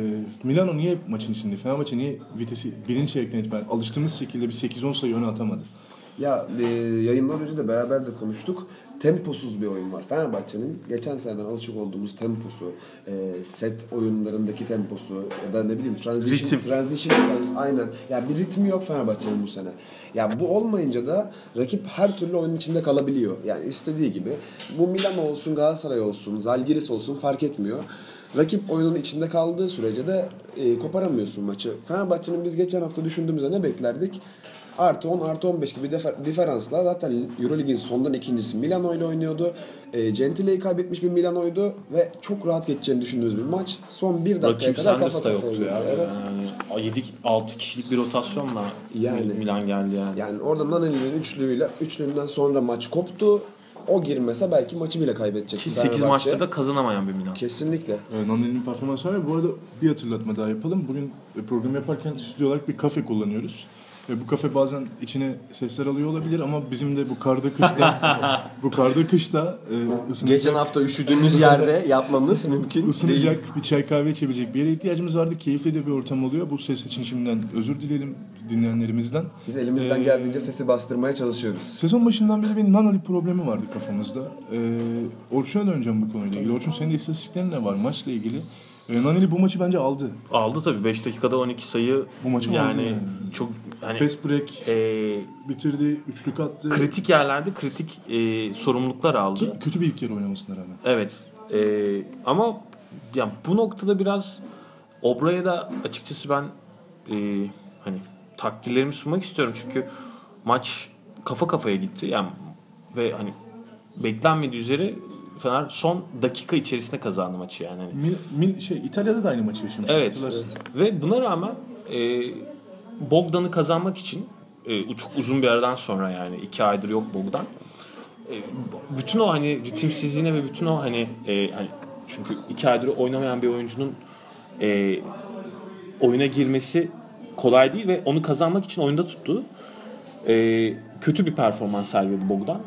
Milano niye hep maçın içinde? Fenerbahçe niye vitesi birinci çeyrekten itibaren alıştığımız şekilde bir 8-10 sayı öne atamadı? Ya e, yayından önce de beraber de konuştuk. Temposuz bir oyun var. Fenerbahçe'nin geçen seneden alışık olduğumuz temposu, e, set oyunlarındaki temposu ya da ne bileyim transition, Ritim. transition defense aynen. Ya bir ritmi yok Fenerbahçe'nin bu sene. Ya bu olmayınca da rakip her türlü oyunun içinde kalabiliyor. Yani istediği gibi. Bu Milano olsun, Galatasaray olsun, Zalgiris olsun fark etmiyor. Rakip oyunun içinde kaldığı sürece de e, koparamıyorsun maçı. Fenerbahçe'nin biz geçen hafta düşündüğümüzde ne beklerdik? Artı 10 artı 15 gibi defer- diferansla zaten Eurolig'in sondan ikincisi Milano ile oynuyordu. E, Gentile'yi kaybetmiş bir Milano'ydu ve çok rahat geçeceğini düşündüğümüz bir maç. Son bir dakikaya Rakip kadar kafa kafaya yoktu ya. Evet. Yani 7 6 kişilik bir rotasyonla Yani. Milan geldi yani. Yani orada Naneli'nin üçlüğüyle üçlüğünden sonra maç koptu. O girmese belki maçı bile kaybedecekti. Ki 8 Fenerbahçe. maçta da kazanamayan bir Milan. Kesinlikle. E, Nani'nin performansı var. Bu arada bir hatırlatma daha yapalım. Bugün e, program yaparken stüdyo olarak bir kafe kullanıyoruz. Ve bu kafe bazen içine sesler alıyor olabilir ama bizim de bu karda kışta <laughs> bu karda kışta e, ısınacak, Geçen hafta üşüdüğümüz yerde yapmamız mümkün değil. ısınacak bir çay kahve içebilecek bir yere ihtiyacımız vardı. Keyifli de bir ortam oluyor. Bu ses için şimdiden özür dileyelim dinleyenlerimizden. Biz elimizden Ee, geldiğince sesi bastırmaya çalışıyoruz. Sezon başından beri bir Nanali problemi vardı kafamızda. Ee, Orçun'a döneceğim bu konuyla ilgili. Orçun senin de istatistiklerin ne var maçla ilgili? Nanali bu maçı bence aldı. Aldı tabii 5 dakikada 12 sayı. Bu maçı yani aldı yani. çok hani Fast break e, bitirdi, üçlük attı. kritik yerlerde kritik e, sorumluluklar aldı. Ki kötü bir ilk yarı oynamasına rağmen. Evet. Ee, ama ya bu noktada biraz Obra'ya da açıkçası ben e, hani takdirlerimi sunmak istiyorum çünkü maç kafa kafaya gitti yani ve hani beklenmediği üzere Fener son dakika içerisinde kazandı maçı yani. Hani Mil, mil- şey İtalya'da da aynı maçı yaşamış. Evet. hatırlarsın. Ve buna rağmen e, Bogdan'ı kazanmak için e, çok uzun bir aradan sonra yani iki aydır yok Bogdan. E, bütün o hani ritimsizliğine ve bütün o hani e, hani çünkü iki aydır oynamayan bir oyuncunun e, oyuna girmesi kolay değil ve onu kazanmak için oyunda tuttu. E, kötü bir performans sergiledi Bogdan.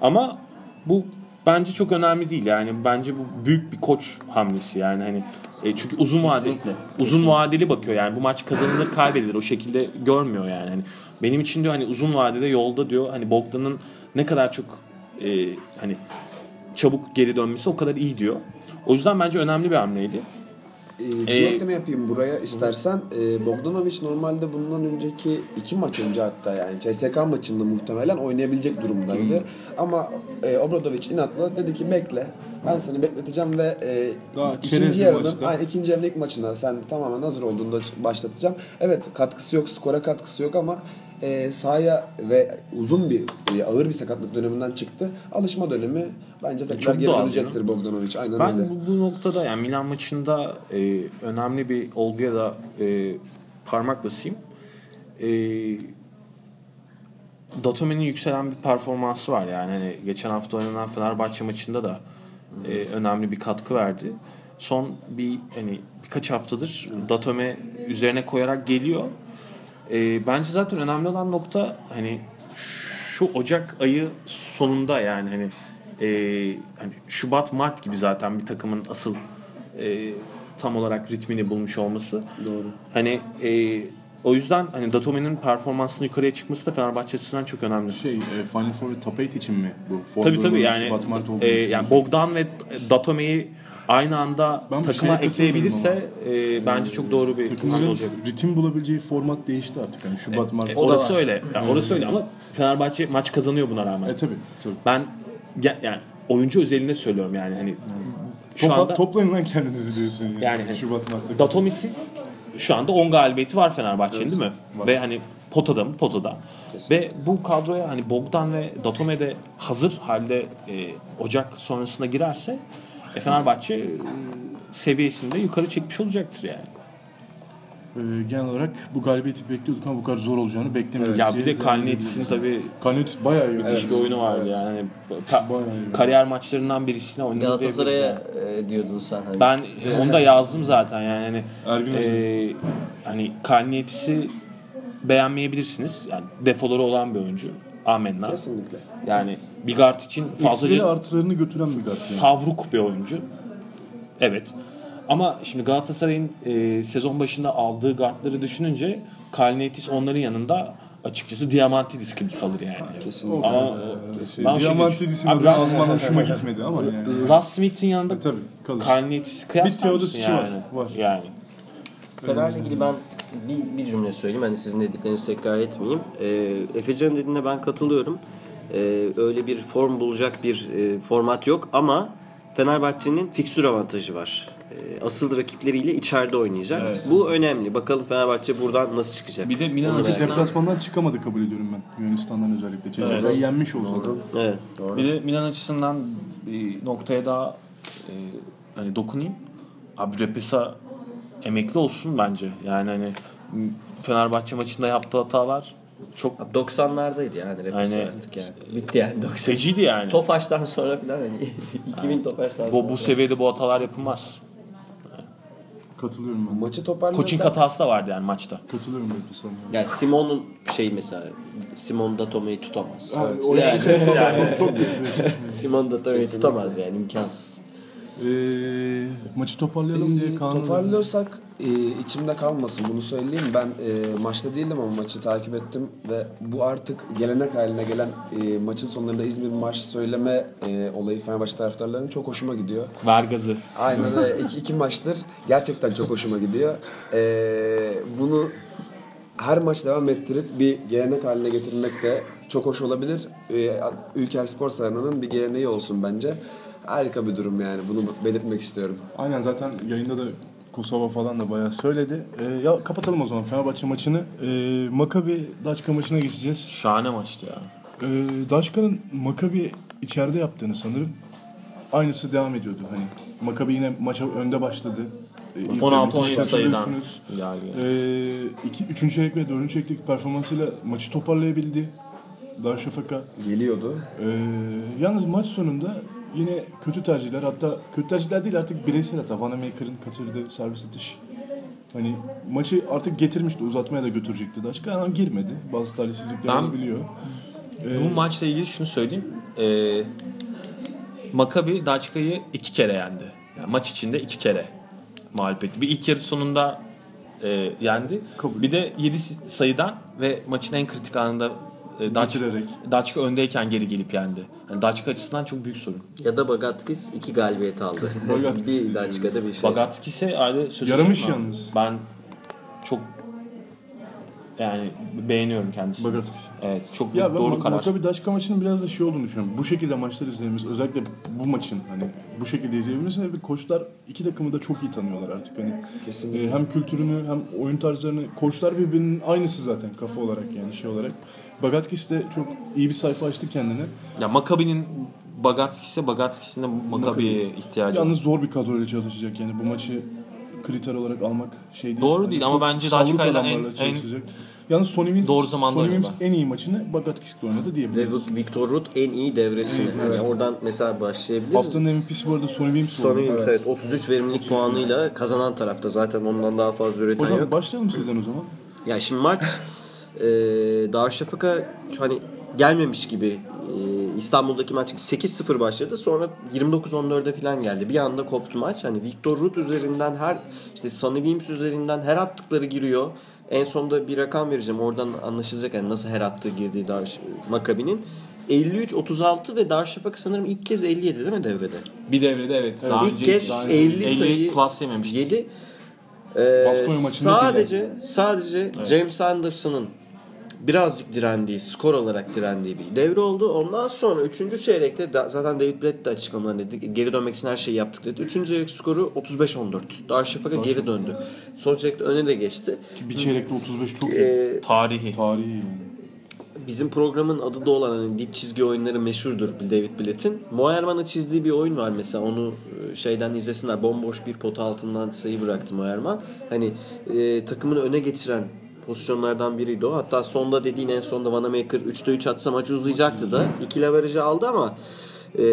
Ama bu bence çok önemli değil. Yani bence bu büyük bir koç hamlesi yani hani e, çünkü uzun vadeli uzun vadeli bakıyor yani bu maç kazanılır kaybedilir o şekilde görmüyor yani. Hani benim için diyor hani uzun vadede yolda diyor hani Bogdan'ın ne kadar çok e, hani çabuk geri dönmesi o kadar iyi diyor. O yüzden bence önemli bir hamleydi. Ee, bir Ee, ekleme yapayım buraya istersen. Ee, Bogdanovic normalde bundan önceki iki maç önce hatta yani CSK maçında muhtemelen oynayabilecek durumdaydı. Ama e, Obradovic inatla dedi ki bekle. Ben seni bekleteceğim ve e, Daha ikinci yarının, aynen, ikinci yarının ilk maçında sen tamamen hazır olduğunda başlatacağım. Evet katkısı yok, skora katkısı yok ama e, sahaya ve uzun bir e, ağır bir sakatlık döneminden çıktı. Alışma dönemi bence tekrar Çok geri dönecektir Bogdanovic. Aynen Ben öyle. bu, bu noktada yani Milan maçında e, önemli bir olguya da e, parmak basayım. E, Datome'nin yükselen bir performansı var yani hani geçen hafta oynanan Fenerbahçe maçında da e, önemli bir katkı verdi. Son bir hani birkaç haftadır Datome üzerine koyarak geliyor. E, bence zaten önemli olan nokta hani şu Ocak ayı sonunda yani hani e, hani Şubat Mart gibi zaten bir takımın asıl e, tam olarak ritmini bulmuş olması. Doğru. Hani e, o yüzden hani Datome'nin performansının yukarıya çıkması da Fenerbahçe açısından çok önemli. Şey, e, Final Four ve Top 8 için mi bu? Form Tabii tabii yani Şubat, Mart olduğu e, yani. Bogdan ve Datome'yi aynı anda Ben bu takıma ekleyebilirse e, bence çok doğru bir Takımların takım olacak. ritim bulabileceği format değişti artık. Yani Şubat, Mart. E, O da orası öyle. Yani orası öyle ama Fenerbahçe maç kazanıyor buna rağmen. E tabii. tabii. Ben ge- yani oyuncu özelinde söylüyorum yani hani şu Topla, anda toplayın lan kendinizi diyorsun yani. Yani hani- Şubat Mart'ta. Datomisiz şu anda 10 galibiyeti var Fenerbahçe'nin değil mi? var. Ve hani potada mı? Potada. Ve bu kadroya hani Bogdan ve Datome de hazır halde e, Ocak sonrasında girerse e, Fenerbahçe e, seviyesinde yukarı çekmiş olacaktır yani. Ee, genel olarak bu galibiyeti bekliyorduk ama bu kadar zor olacağını beklemiyorduk. Ya bir de Kalniet'in tabii Kalnietis bayağı iyi. müthiş bir oyunu vardı yani. Hani ka- Bayağı iyi. kariyer maçlarından birisine oynadı Galatasaray'a yani. e, diyordun sen. Hani. Ben e, onu da yazdım zaten yani hani Ergin e, hani Kalniet'i beğenmeyebilirsiniz. Yani defoları olan bir oyuncu. Amenna. Kesinlikle. Yani Bigart için fazlaca artılarını götüren bir gart yani. savruk bir oyuncu. Evet. Ama şimdi Galatasaray'ın e, sezon başında aldığı gardları düşününce Kalnietis onların yanında açıkçası Diamantidis gibi kalır yani. Kesinlikle. Ama Kesin. ben o şekilde- Diamantidis'in Abi Ras- alman hoşuma gitmedi ama yani. <laughs> Russ Smith'in yanında E, tabii kalır. Kalnietis kıyaslar Bir mısın Teodosic'i var, yani? var. Yani. Fener'le ilgili ben bir, bir cümle söyleyeyim. Hani sizin dediklerinizi tekrar etmeyeyim. Ee, Efecan'ın dediğine ben katılıyorum. Ee, öyle bir form bulacak bir e, format yok ama Fenerbahçe'nin fikstür avantajı var. Ee, asıl rakipleriyle içeride oynayacak. Bu önemli. Bakalım Fenerbahçe buradan nasıl çıkacak? Bir de Milan merak- deplasmandan çıkamadı kabul ediyorum ben. Yunanistan'dan özellikle. CSK'yı yenmiş olsa da. Evet. Doğru. Bir de Milan açısından bir noktaya daha e, hani dokunayım. Abi Repesa emekli olsun bence. Yani hani Fenerbahçe maçında yaptığı hatalar çok 90'lardaydı yani repesi Hani- artık yani. <laughs> Bitti yani 90. feciydi yani. Tofaş'tan sonra falan hani <laughs> 2000 Tofaş'tan sonra. Bu, bu seviyede bu hatalar yapılmaz. Katılıyorum ben. Maçı toparlarsak... Coaching hatası da vardı yani maçta. Katılıyorum ben sana. Yani Simon'un şey mesela Simon da Tome'yi tutamaz. Evet, o Yani- <laughs> işi çok, çok kötü. Simon da Tome'yi tutamaz yani imkansız. Ee, maçı toparlayalım diye Ee, Kaan toparlıyorsak e, içimde kalmasın bunu söyleyeyim. Ben e, maçta değildim ama maçı takip ettim ve bu artık gelenek haline gelen e, maçın sonlarında İzmir marşı söyleme e, olayı Fenerbahçe taraftarlarının çok hoşuma gidiyor. Ver gazı. Aynen öyle. <laughs> iki, iki maçtır gerçekten çok hoşuma gidiyor. E, bunu her maç devam ettirip bir gelenek haline getirmek de çok hoş olabilir. E, Ülker Spor Sarayı'nın bir geleneği olsun bence. Harika bir durum yani. Bunu belirtmek istiyorum. Aynen zaten yayında da Kosova falan da bayağı söyledi. Ee, ya kapatalım o zaman Fenerbahçe maçını. Ee, Makabi Daçka maçına geçeceğiz. Şahane maçtı ya. Ee, Daçka'nın Makabi içeride yaptığını sanırım aynısı devam ediyordu. Hani Makabi yine maça önde başladı. Ee, ilk yarı 16-17 müthiş sayıdan. Ee, iki, üçüncü çeyrek ve dördüncü çeyrekteki performansıyla maçı toparlayabildi. Darüşşafaka. Geliyordu. Ee, yalnız maç sonunda yine kötü tercihler hatta kötü tercihler değil artık bireysel hata. Vanamaker'ın kaçırdığı servis atış. Hani maçı artık getirmişti uzatmaya da götürecekti Daşka ama girmedi. Bazı talihsizlikler Ben- olabiliyor. Bu maçla ilgili şunu söyleyeyim. Ee, Maccabi Daçka'yı iki kere yendi. Yani maç içinde iki kere mağlup etti. Bir ilk yarı sonunda e, yendi. Kabul. Bir de 7 sayıdan ve maçın en kritik anında e, Daçka, Bitirerek. Daçka öndeyken geri gelip yendi. Yani Daçka açısından çok büyük sorun. Ya da Bagatkis iki galibiyet aldı. <laughs> Bagatkis. bir Daçka'da bir şey. Bagatskis'e ayrı söz Yaramış mı? yalnız. Ben çok yani beğeniyorum kendisini. Bagatkis. Evet çok Ya ben doğru Mak- karar. Maccabi Daşka maçının biraz da şey olduğunu düşünüyorum. Bu şekilde maçlar izlememiz özellikle bu maçın hani bu şekilde izleyebilmemiz sebebi koçlar iki takımı da çok iyi tanıyorlar artık hani. Kesinlikle. Ee, hem kültürünü hem oyun tarzlarını koçlar birbirinin aynısı zaten kafa olarak yani şey olarak. Bagatkis de çok iyi bir sayfa açtı kendine. Ya Makabi'nin Bagatskis'e Bagatskis'in de Makabi'ye ihtiyacı var. Yalnız zor bir kadroyla çalışacak yani bu maçı kriter olarak almak şey değil. Doğru değil ama bence adamlarla en- çalışacak. Yalnız Sonny Williams, Doğru zamanda Sonny oynadı. Williams en iyi maçını Bagatkis'le oynadı Ve diyebiliriz. Victor Ruth en iyi devresini. Evet. Yani oradan mesela başlayabiliriz. Haftanın MVP'si bu arada Sonny Williams Sonra oldu. evet. evet 33 verimlilik puanıyla kazanan tarafta zaten ondan daha fazla üreten Hocam yok. başlayalım sizden o zaman. Ya şimdi maç <laughs> e, Darüşşafaka hani gelmemiş gibi e, İstanbul'daki maç 8-0 başladı. Sonra 29-14'e falan geldi. Bir anda koptu maç. Hani Victor Ruth üzerinden her işte Sonny Williams üzerinden her attıkları giriyor. En sonunda bir rakam vereceğim. Oradan anlaşılacak yani nasıl her attığı girdiği Darüş Makabi'nin. 53-36 ve Darüşşafaka sanırım ilk kez 57 değil mi devrede? Bir devrede evet. Daha İlk önce kez daha 50 50 sayı klas yememişti. 7. Ee, sadece sadece James Anderson'ın birazcık direndiği, skor olarak direndiği bir devre oldu. Ondan sonra 3. çeyrekte da, zaten David Blatt de açıklamalarında dedi. Geri dönmek için her şeyi yaptık dedi. 3. çeyrek skoru 35-14. Darüşşafaka geri döndü. Son çeyrekte öne de geçti. Ki bir çeyrekte 35 çok iyi. Ee, Tarihi. Tarihi bizim programın adı da olan hani dip çizgi oyunları meşhurdur David Blatt'in. Moerman'ın çizdiği bir oyun var mesela onu e, şeyden izlesinler. Bomboş bir pota altından sayı bıraktı Moerman. Hani e, takımını öne geçiren pozisyonlardan biriydi o. Hatta sonda dediğin en sonda Vanamaker 3'te 3 atsa maçı uzayacaktı da. İki leverajı aldı ama e,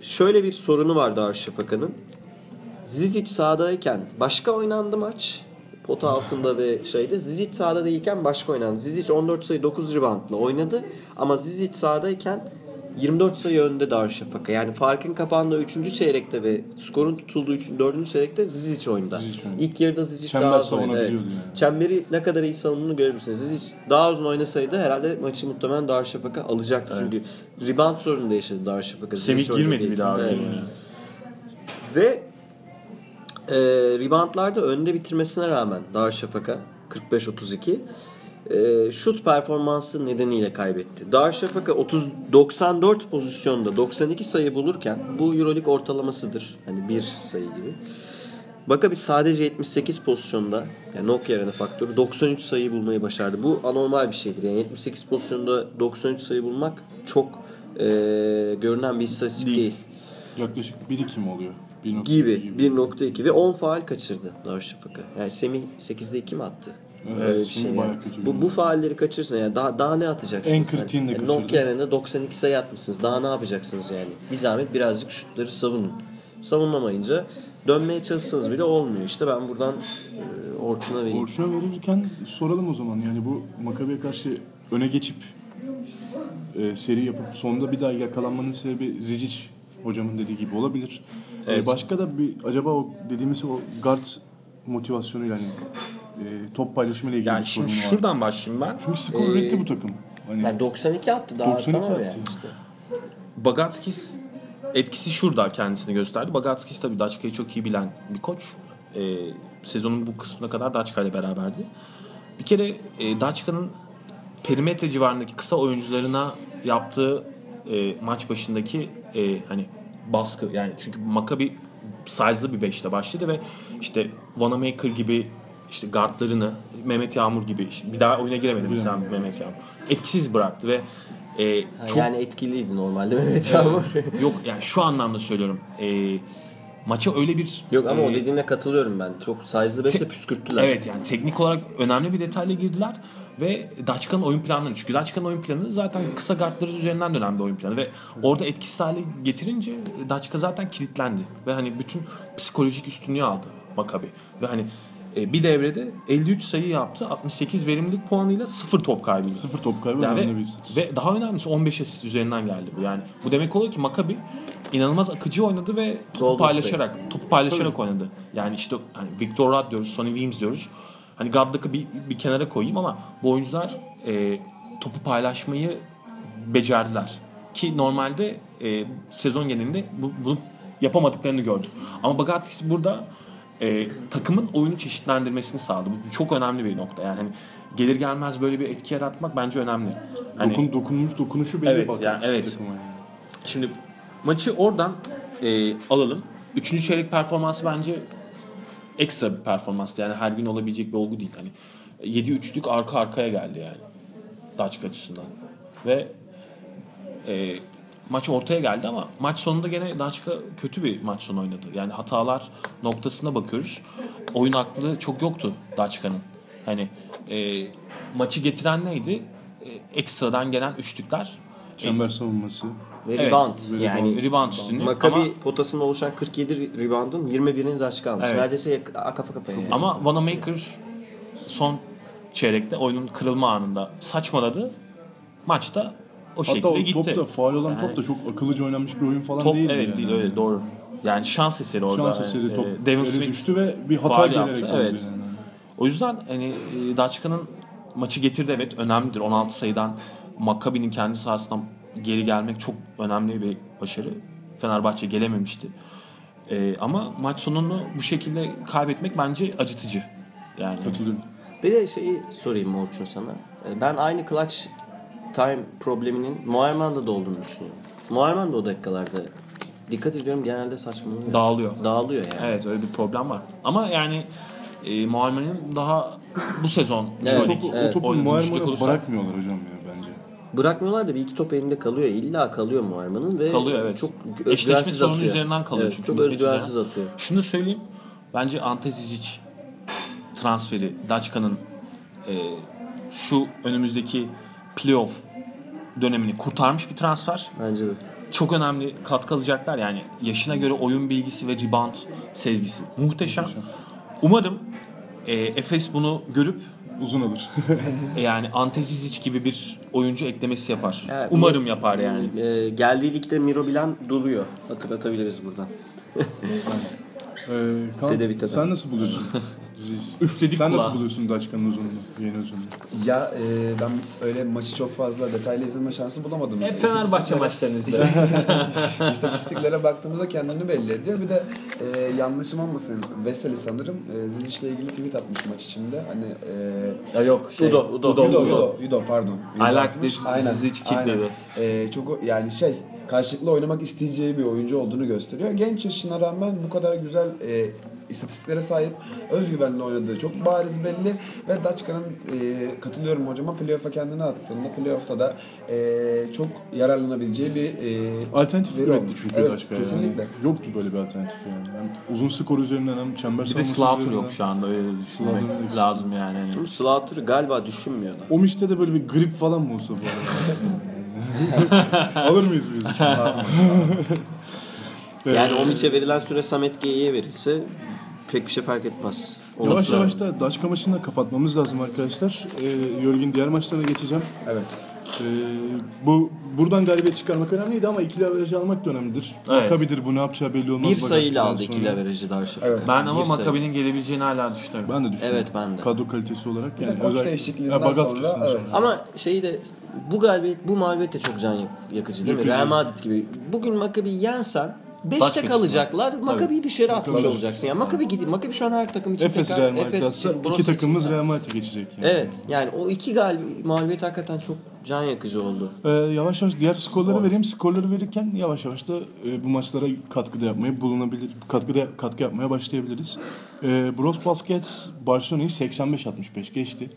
şöyle bir sorunu vardı Darüşşafaka'nın. Zizic sahadayken başka oynandı maç. Pota altında ve şeyde. Zizic sahada değilken başka oynandı. Zizic 14 sayı 9 reboundla oynadı. Ama Zizic sahadayken 24 sayı önde Darüşşafaka. Yani farkın kapandığı 3. çeyrekte ve skorun tutulduğu 3. 4. çeyrekte Zizic oyunda. Zizic oyunda. İlk yarıda Zizic Çember daha az oynadı. Evet. yani. Çemberi ne kadar iyi savunduğunu görebilirsiniz. Zizic daha uzun oynasaydı herhalde maçı muhtemelen Darüşşafaka alacaktı. Çünkü rebound sorunu da yaşadı Darüşşafaka. Semih girmedi bir daha. Evet. yani. Ve e, reboundlarda önde bitirmesine rağmen Darüşşafaka 45-32 e, şut performansı nedeniyle kaybetti. Darüşşafaka 30 94 pozisyonda 92 sayı bulurken bu EuroLeague ortalamasıdır. Hani bir sayı gibi. Maccabi sadece 78 pozisyonda yani nok yerine faktörü 93 sayı bulmayı başardı. Bu anormal bir şeydir. Yani 78 pozisyonda 93 sayı bulmak çok e, görünen bir istatistik Değil. değil Yaklaşık 1-2 mi oluyor? 1.2 gibi 1.2 ve 10 faal kaçırdı Darüşşafaka. Yani Semih 8'de 2 mi attı? Evet, bir Semih şey yani. Bu, bu faalleri kaçırırsan yani daha daha ne atacaksınız? En kritiğini de yani, kaçırdı. Nokia'nın 92 sayı atmışsınız. Daha ne yapacaksınız yani? Bir zahmet birazcık şutları savunun. Savunamayınca dönmeye çalışsanız bile olmuyor. İşte ben buradan e, Orçun'a vereyim. Orçun'a verirken soralım o zaman. Yani bu Makabi'ye karşı öne geçip e, seri yapıp sonunda bir daha yakalanmanın sebebi Zizic hocamın dediği gibi olabilir. E, başka da bir acaba o dediğimiz o guard motivasyonuyla hani e, top paylaşımıyla ilgili Yani bir şimdi sorun var. şuradan başlayayım ben. Çünkü skor üretti bu takım. Hani Yani 92 attı daha 92 tamam attı. yani işte. Bagatskis etkisi şurada kendisini gösterdi. Bagatskis tabii Daçka'yı çok iyi bilen bir koç. Ee, sezonun bu kısmına kadar Daçka ile beraberdi. Bir kere e, Daçka'nın perimetre civarındaki kısa oyuncularına yaptığı e, maç başındaki e, hani baskı yani çünkü Maccabi size'lı bir beşle başladı ve işte Wanamaker gibi işte guardlarını Mehmet Yağmur gibi işte bir daha oyuna giremedi mesela Mehmet Yağmur. Etkisiz bıraktı ve e, Ha, çok Yani etkiliydi normalde Mehmet Yağmur. <laughs> Yok yani şu anlamda söylüyorum. Ee, maça öyle bir... Yok ama o e, dediğine katılıyorum ben. Çok size'lı 5'le te- püskürttüler. Evet yani teknik olarak önemli bir detayla girdiler. Ve Daçka'nın oyun planları. Çünkü Daçka'nın oyun planı zaten kısa guardları üzerinden dönen bir oyun planı. Ve orada etkisiz hale getirince Daçka zaten kilitlendi. Ve hani bütün psikolojik üstünlüğü aldı Makabi. Ve hani e, bir devrede 53 sayı yaptı. 68 verimlilik puanıyla 0 top kaybıydı. sıfır top kaybı Yani önemli bir ve, istatistik. ve daha önemlisi 15 asist üzerinden geldi bu. Yani bu demek oluyor ki Maccabi inanılmaz akıcı oynadı ve topu Golden paylaşarak, topu paylaşarak oynadı. Yani işte hani Victor Rudd diyoruz, Sonny Weems diyoruz. Hani Godlock'ı bir, bir kenara koyayım ama bu oyuncular e, topu paylaşmayı becerdiler. Ki normalde e, sezon genelinde bu, bunu yapamadıklarını gördük. Ama Bagatsis burada e, takımın oyunu çeşitlendirmesini sağladı. Bu çok önemli bir nokta. Yani hani gelir gelmez böyle bir etki yaratmak bence önemli. Hani, Dokun, dokunmuş, dokunuşu belli Evet, yani evet. yani. Şimdi maçı oradan e, alalım. Üçüncü çeyrek performansı bence ekstra bir performanstı. Yani her gün olabilecek bir olgu değil. Hani 7 üçlük arka arkaya geldi yani. Daçka açısından. Ve e, maç ortaya geldi ama maç sonunda gene Daçka kötü bir maç sonu oynadı. Yani hatalar noktasına bakıyoruz. Oyun aklı çok yoktu Daçka'nın. Hani e, maçı getiren neydi? E, ekstradan gelen üçlükler. Çember savunması. Ve Evet, rebound. Yani rebound üstünlüğü. Maccabi Ama, potasında oluşan 47 reboundun 21'ini Daçka almış. Evet. Neredeyse kafa kafaya. yani. ama Wanamaker son çeyrekte oyunun kırılma anında saçmaladı. Maçta o Hatta şekilde o gitti. top da faal olan Yani top da çok akıllıca oynanmış bir oyun falan top değildi evet yani. değil öyle doğru. Yani şans eseri orada. Şans eseri top Ee, Devin Smith düştü ve bir hata gelerek yaptı, evet. yani. O yüzden hani e, Daçka'nın maçı getirdi evet önemlidir. 16 sayıdan Maccabi'nin kendi sahasından geri gelmek çok önemli bir başarı. Fenerbahçe gelememişti. E, ama maç sonunu bu şekilde kaybetmek bence acıtıcı. Yani Katılıyorum. Bir de şeyi sorayım Orçun sana. Ee, Ben aynı clutch time probleminin Muayman'da da olduğunu düşünüyorum. Muayman da o dakikalarda dikkat ediyorum genelde saçmalıyor. Dağılıyor. Dağılıyor yani. Evet öyle bir problem var. Ama yani e, Muammer'in daha bu sezon <laughs> Evet, Topu, evet. o topu olursa- bırakmıyorlar hocam ya bence. Bırakmıyorlar da bir iki top elinde kalıyor. İlla kalıyor Muayman'ın ve Kalıyor, evet. çok özgüvensiz atıyor. üzerinden kalıyor Evet, çünkü Çok özgüvensiz atıyor. Şunu söyleyeyim. Bence Ante Zizic transferi Daçka'nın e, şu önümüzdeki playoff dönemini kurtarmış bir transfer. Bence de. Çok önemli katkı alacaklar. Yani yaşına göre oyun bilgisi ve rebound sezgisi muhteşem. Umarım e, Efes bunu görüp Uzun alır. <laughs> e, yani Ante Zizic gibi bir oyuncu eklemesi yapar. Evet, Umarım yapar yani. Ee, geldiği ligde Miro Bilan duruyor. Hatırlatabiliriz buradan. <laughs> Ee, Sedevita'dan. sen nasıl buluyorsun? <laughs> Ziz? Üfledik Sen kulağa. nasıl buluyorsun Daçka'nın uzunluğunu, yeni uzunluğunu? Ya e, ben öyle maçı çok fazla detaylı izleme şansı bulamadım. Hep Fenerbahçe maçlarını <laughs> izle. İstatistiklere baktığımızda kendini belli ediyor. Bir de e, yanlışım olmasın. Veseli sanırım e, Zizic'le ilgili tweet atmış maç içinde. Hani e, Ya yok şey. Udo, Udo. Udo, Udo. Udo, Udo, pardon. I like this Zizic dedi. E, çok yani şey karşılıklı oynamak isteyeceği bir oyuncu olduğunu gösteriyor. Genç yaşına rağmen bu kadar güzel e, istatistiklere sahip, özgüvenle oynadığı çok bariz belli ve Daçka'nın e, katılıyorum hocama playoff'a kendini attığında playoff'ta da e, çok yararlanabileceği bir e, Alternatif üretti olmuş. çünkü evet, Daçka Kesinlikle. yani. Yoktu böyle bir alternatif yani. Hem uzun skor üzerinden hem çember Bir de Slaughter yok şu anda öyle düşünmek Slaughter lazım yani. Bu Slaughter'ı galiba düşünmüyor da. O işte de böyle bir grip falan mı olsa bu arada? <laughs> Alır mıyız biz? <laughs> Yani o miçe verilen süre Samet G'ye verilse pek bir şey fark etmez. Yavaş Olması yavaş lazım. da Daçka maçını da kapatmamız lazım arkadaşlar. Ee, Yorgin diğer maçlarına geçeceğim. Evet. Ee, bu buradan galibiyet çıkarmak önemliydi ama ikili averajı almak da önemlidir. Evet. Makabidir bu ne yapacağı belli olmaz. Bir sayıyla aldı sonra. ikili averajı Darüşşafaka. Evet. Ben Bir ama sayı. Maccabi'nin gelebileceğini hala düşünüyorum. Ben de düşünüyorum. Evet, ben de. Kadro kalitesi olarak yani. koç değişikliğinden Bagatskis'in sonra, evet. Ama şeyi de bu galibiyet, bu mağlubiyet de çok can yak- yakıcı değil mi? Yakıcı. Real Madrid gibi. Bugün Maccabi'yi yensen 5'te Başka kalacaklar. Maccabi'yi dışarı atmış Tabii. olacaksın. Yani Maccabi gidip Maccabi şu an her takım için Efes tekrar Real Madrid Efes atsa için, iki takımımız için. Real Madrid'e geçecek yani. Evet. Yani o iki gal mağlubiyet hakikaten çok can yakıcı oldu. Ee, yavaş yavaş diğer skorları vereyim. Skorları verirken yavaş yavaş da e, bu maçlara katkıda yapmaya bulunabilir. Katkıda katkı yapmaya başlayabiliriz. E, Bros Baskets Barcelona'yı 85-65 geçti.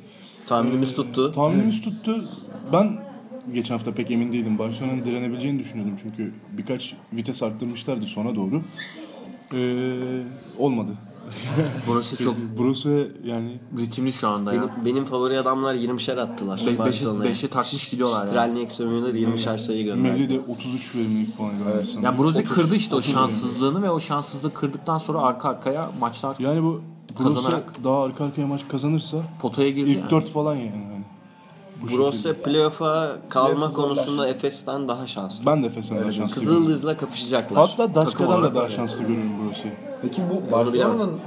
Tahminimiz tuttu. Tahminimiz tuttu. Ben geçen hafta pek emin değilim. Barcelona'nın direnebileceğini düşünüyordum çünkü birkaç vites arttırmışlardı sona doğru. Ee, olmadı. <laughs> Burası çok Burası yani ritimli şu anda ya. Benim, benim favori adamlar 20'şer attılar. Be- beşi- Barcelona'ya. beşi takmış gidiyorlar yani. Strelnieks Sömürler 20'şer sayı gönderdi. Mevli de 33 verimlilik puan gönderdi sanırım. Yani Brozi 30 kırdı işte o 30 şanssızlığını ve o şanssızlığı kırdıktan sonra arka arkaya maçlar Yani bu Brose Kazanarak. daha arka arkaya maç kazanırsa potaya girdi. ilk yani. 4 falan yani. Yani. Bu Brose şekilde. playoff'a kalma Playoff'u konusunda Efes'ten daha şanslı. Ben de Efes'ten daha şanslı görüyorum. Kızıldız'la kapışacaklar. Hatta Daçka'dan da daha şanslı görüyorum Brose'yi. Peki bu Barcelona'nın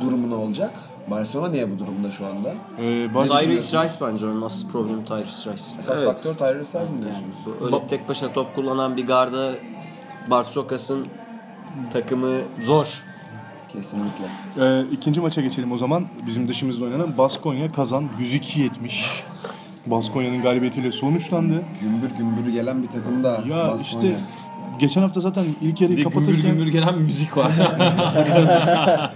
durumu ne olacak? Barcelona niye bu durumda şu anda? Ee, Barcelona- Tyrese Rice bence onun asıl problemi Tyrese Rice. Esas Evet. faktör Tyrese Rice mi diyorsunuz? Bu Öyle tek başına top kullanan bir garda Bartsokas'ın takımı zor. Kesinlikle. Ee, ikinci maça geçelim o zaman. Bizim dışımızda oynanan Baskonya kazan 102-70. Baskonya'nın galibiyetiyle sonuçlandı. Gümbür gümbür gelen bir takım da Ya Baskonya. işte geçen hafta zaten ilk yarıyı Bir de gümbür kapatırken gümbür gelen müzik var. <laughs>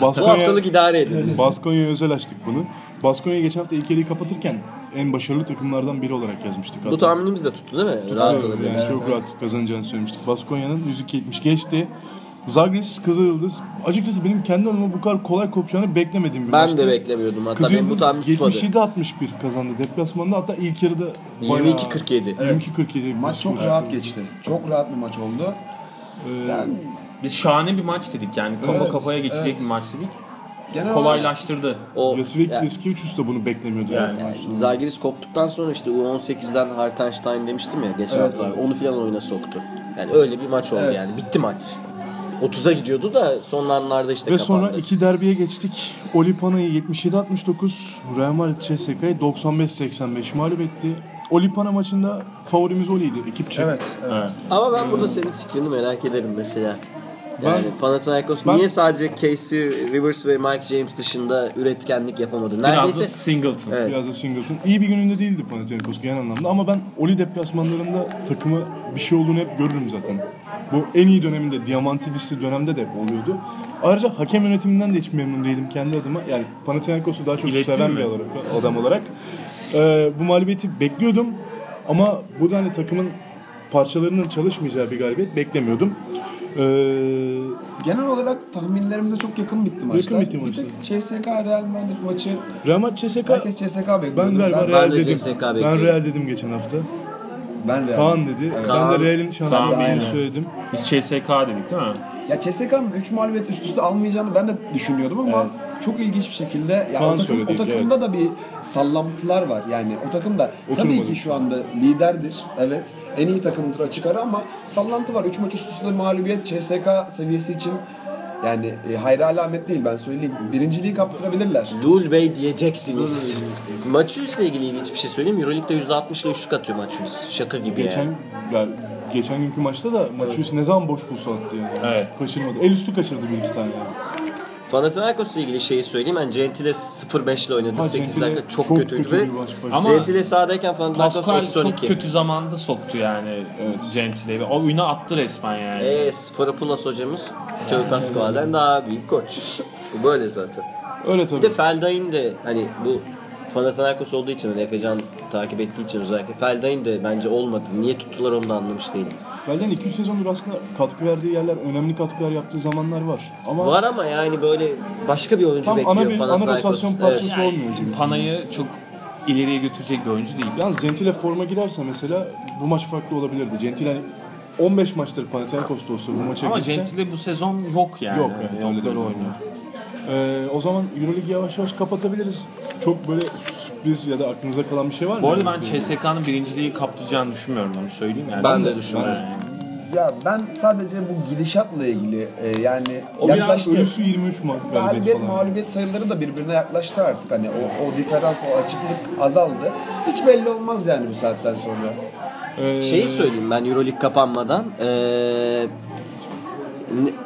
Bu Baskonya, haftalık idare edin. Baskonya'ya özel açtık bunu. Baskonya geçen hafta ilk yarıyı kapatırken en başarılı takımlardan biri olarak yazmıştık. Bu hatta. tahminimiz de tuttu değil mi? Rahat Evet, olabilir. yani çok rahat kazanacağını söylemiştik. Baskonya'nın 102-70 geçti. Zagris Kızılyıldız. Açıkçası benim kendi adıma bu kadar kolay kopacağını beklemediğim bir Ben maçtı. de beklemiyordum. Hatta benim bu tahmin tutmadı. 77-61 kazandı deplasmanda. Hatta ilk yarıda 22-47. 22-47 bir Maç çok rahat geçti. Çok rahat bir maç oldu. Yani Biz şahane bir maç dedik yani. Kafa Evet, kafaya geçecek evet. bir maç dedik. genel Kolaylaştırdı. O Yasivik yani- Leskevicius da bunu beklemiyordu. Yani. Yani Zagiris koptuktan sonra işte U18'den Hartenstein demiştim ya geçen Evet, hafta. evet. Onu filan oyuna soktu. Yani öyle bir maç oldu Evet. yani. Bitti maç. 30'a gidiyordu da son anlarda işte Ve kapandı. sonra iki derbiye geçtik. Olipana'yı 77-69, Real Madrid CSK'yı 95-85 mağlup etti. Olipana maçında favorimiz Oli'ydi ekipçe. Evet. evet. Evet. Ama ben burada senin fikrini merak ederim mesela. Yani Panathinaikos Ben- niye sadece Casey Rivers ve Mike James dışında üretkenlik yapamadı? Biraz da Neredeyse Singleton. Evet. Biraz da Singleton. İyi bir gününde değildi Panathinaikos genel anlamda ama ben Oli deplasmanlarında takımı bir şey olduğunu hep görürüm zaten. Bu en iyi döneminde, Diamantidis'li dönemde de hep oluyordu. Ayrıca hakem yönetiminden de hiç memnun değilim kendi adıma. Yani Panathinaikos'u daha çok İlettin seven mi? bir olarak, adam olarak. Ee, bu mağlubiyeti bekliyordum ama bu da hani takımın parçalarının çalışmayacağı bir galibiyet beklemiyordum. Ee, Genel olarak tahminlerimize çok yakın bitti maçlar. bitti Bir maçlar. tek CSK Real Madrid maçı Real Madrid CSK herkes CSK bekliyordu. ben galiba ben, Real ben de dedim. CSK ben. Real dedim geçen hafta. ben Real. Kaan dedi. Ben Kaan- de Real'in şansını Kaan bildiğini aynen. söyledim. Biz CSK dedik değil mi? Ya CSK'nın 3 mağlubiyet üst üste almayacağını ben de düşünüyordum ama çok ilginç bir şekilde ya o, takım, o takımda da bir sallantılar var. Yani o takım da tabii Oturmadı. ki şu anda liderdir. Evet. En iyi takımdır açık ara ama sallantı var. 3 maç üst üste mağlubiyet CSK seviyesi için yani e, hayra alamet değil ben söyleyeyim. Birinciliği kaptırabilirler. Lul Bey diyeceksiniz. Maçülis'le ilgili ilginç bir şey söyleyeyim. Euroleague'de %60 ile üçlük atıyor Maçülis. Şaka gibi Geçen yani. ya, geçen günkü maçta da Maçülis ne zaman boş bulsa attı yani. Evet. Kaçırmadı. El üstü kaçırdı bir iki tane yani. Panathinaikos'la ilgili şeyi söyleyeyim. Ben Gentile 0-5 ile oynadı. Ha, 8 Gentile dakika çok, çok kötüydü kötü ve bir. Ama- Gentile sahadayken Panathinaikos Pascal eksi çok 12. kötü zamanda soktu yani Gentile'yi. O oyuna attı resmen yani. Eee Sfarapulas hocamız Joe Pascal'den daha büyük koç. Bu böyle zaten. Öyle Bir tabii. de Feldain de hani bu Panathinaikos olduğu için hani Efecan takip ettiği için özellikle Feldain de bence olmadı. Niye tuttular onu da anlamış değilim. Felden 200 sezondur aslında katkı verdiği yerler, önemli katkılar yaptığı zamanlar var. Ama Var ama yani böyle başka bir oyuncu tam bekliyor ana bir ana Panathinaikos. rotasyon Evet. parçası Yani olmuyor gibi. Panay'ı çok ileriye götürecek bir oyuncu değil. Yalnız Gentile forma girerse mesela bu maç farklı olabilirdi. Gentile hani 15 maçtır Panathinaikos'ta olsa bu maça Ama girse Gentile bu sezon yok yani. Yok, evet, öyle değil. oynuyor. Ee, o zaman Euroleague'i yavaş yavaş kapatabiliriz. Çok böyle sürpriz ya da aklınıza kalan bir şey var mı? Bu arada ben CSK'nın birinciliği kaptıracağını düşünmüyorum onu söyleyeyim. Yani Ben de düşünmüyorum. Ya ben sadece bu gidişatla ilgili e, yani O yaklaştı. ölüsü 23 ma- galibiyet Galibiyet falan. mağlubiyet sayıları da birbirine yaklaştı artık. Hani o, o diferans, o açıklık azaldı. Hiç belli olmaz yani bu saatten sonra. Ee, Şeyi söyleyeyim ben Euroleague kapanmadan. Ee,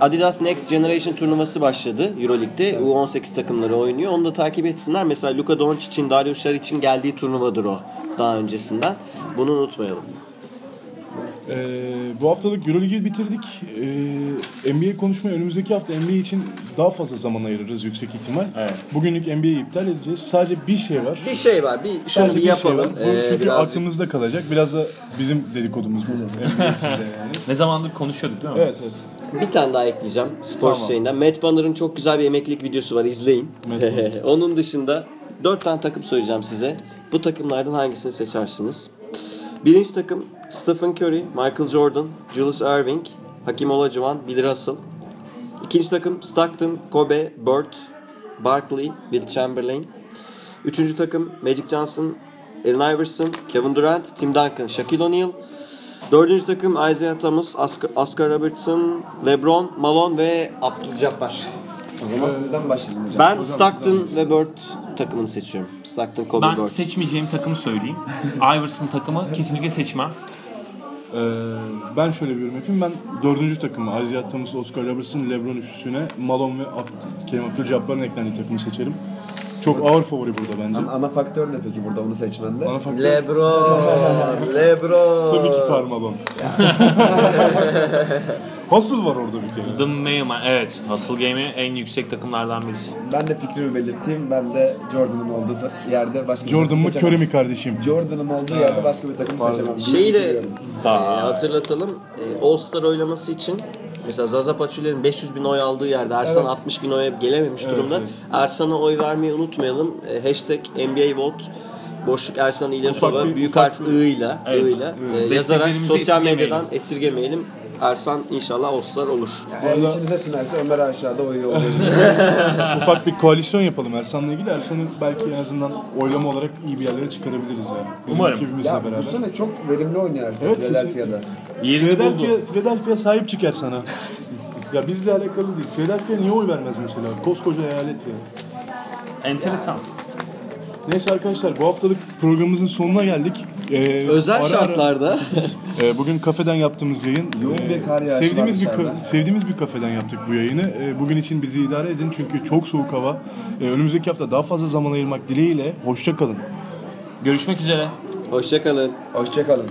Adidas Next Generation turnuvası başladı Euroleague'de. U18 takımları oynuyor. Onu da takip etsinler. Mesela Luka Doncic'in, Dario Saric'in geldiği turnuvadır o daha öncesinden. Bunu unutmayalım. Ee, bu haftalık Euroleague'i bitirdik. Ee, NBA konuşmaya önümüzdeki hafta NBA için daha fazla zaman ayırırız yüksek ihtimal. Evet. Bugünlük NBA'yi iptal edeceğiz. Sadece bir şey var. Bir şey var. Bir şunu Sadece bir bir şey var. yapalım. Bu Ee, çünkü birazcık- aklımızda kalacak. Biraz da bizim dedikodumuz bu. <laughs> Yani. Ne zamandır konuşuyorduk değil mi? Evet evet. Bir tane daha ekleyeceğim spor Tamam. şeyinden. Matt Banner'ın çok güzel bir emeklilik videosu var izleyin. <laughs> Onun dışında dört tane takım söyleyeceğim size. Bu takımlardan hangisini seçersiniz? Birinci takım Stephen Curry, Michael Jordan, Julius Erving, Hakim Olajuwon, Bill Russell. İkinci takım Stockton, Kobe, Bird, Barkley, Will Chamberlain. Üçüncü takım Magic Johnson, Allen Iverson, Kevin Durant, Tim Duncan, Shaquille O'Neal. Dördüncü takım Isaiah Thomas, Oscar, Robertson, LeBron, Malone ve Abdul-Jabbar. O zaman sizden başlayalım hocam. Ben Stockton ve Bird takımını seçiyorum. Stockton, Kobe, Ben Bird. seçmeyeceğim takımı söyleyeyim. <laughs> Iverson takımı kesinlikle seçmem. Ee, ben şöyle bir yorum yapayım. Ben dördüncü takımı Isaiah Thomas, Oscar Robertson, LeBron üçlüsüne Malone ve Ab- Kerim Abdul-Jabbar'ın eklendiği takımı seçerim. Çok ağır favori burada bence. Ana, ana faktör ne peki burada onu seçmende? Ana faktör LeBron, <laughs> LeBron. tabii ki Karl Malone. <laughs> Hustle var orada bir kere. The Mailman. Evet. Hustle Game'i en yüksek takımlardan birisi. Ben de fikrimi belirteyim. Ben de Jordan'ın olduğu ta- yerde başka bir Jordan takım mı seçemem. Curry mi kardeşim? Jordan'ın olduğu yerde başka bir takım seçemem. Şeyi de Biliyorum. e, hatırlatalım. E, All-Star oylaması için mesela Zaza Pachuli'nin 500 bin oy aldığı yerde Ersan Evet. 60 bin oya gelememiş durumda. evet. Ersan'a oy vermeyi unutmayalım. E, hashtag NBA Vote boşluk Ersan İlyasova büyük harf I ile Evet. ile Evet. e, yazarak sosyal medyadan esirgemeyelim. Ersan inşallah All-Star olur. Eğer arada- içinize sinerse Ömer aşağıda oy yollayabilir. <laughs> Ufak bir koalisyon yapalım Ersan'la ilgili. Ersan'ı belki en azından oylama olarak iyi bir yerlere çıkarabiliriz yani. Bizim Umarım. ekibimizle ya beraber. bu sene çok verimli oynuyor Ersan Evet, Philadelphia'da. Philadelphia, Philadelphia sahip çıkar sana. ya bizle alakalı değil. Philadelphia niye oy vermez mesela? Koskoca eyalet ya. Enteresan. Neyse arkadaşlar bu haftalık programımızın sonuna geldik. Ee, Özel ara ara- şartlarda <laughs> Ee, bugün kafeden yaptığımız yayın. Yoğun e, bir kar yağışı sevdiğimiz var bir ka- sevdiğimiz bir kafeden yaptık bu yayını. Ee, bugün için bizi idare edin çünkü çok soğuk hava. Ee, önümüzdeki hafta daha fazla zaman ayırmak dileğiyle hoşça kalın. Görüşmek üzere. hoşçakalın. Hoşçakalın.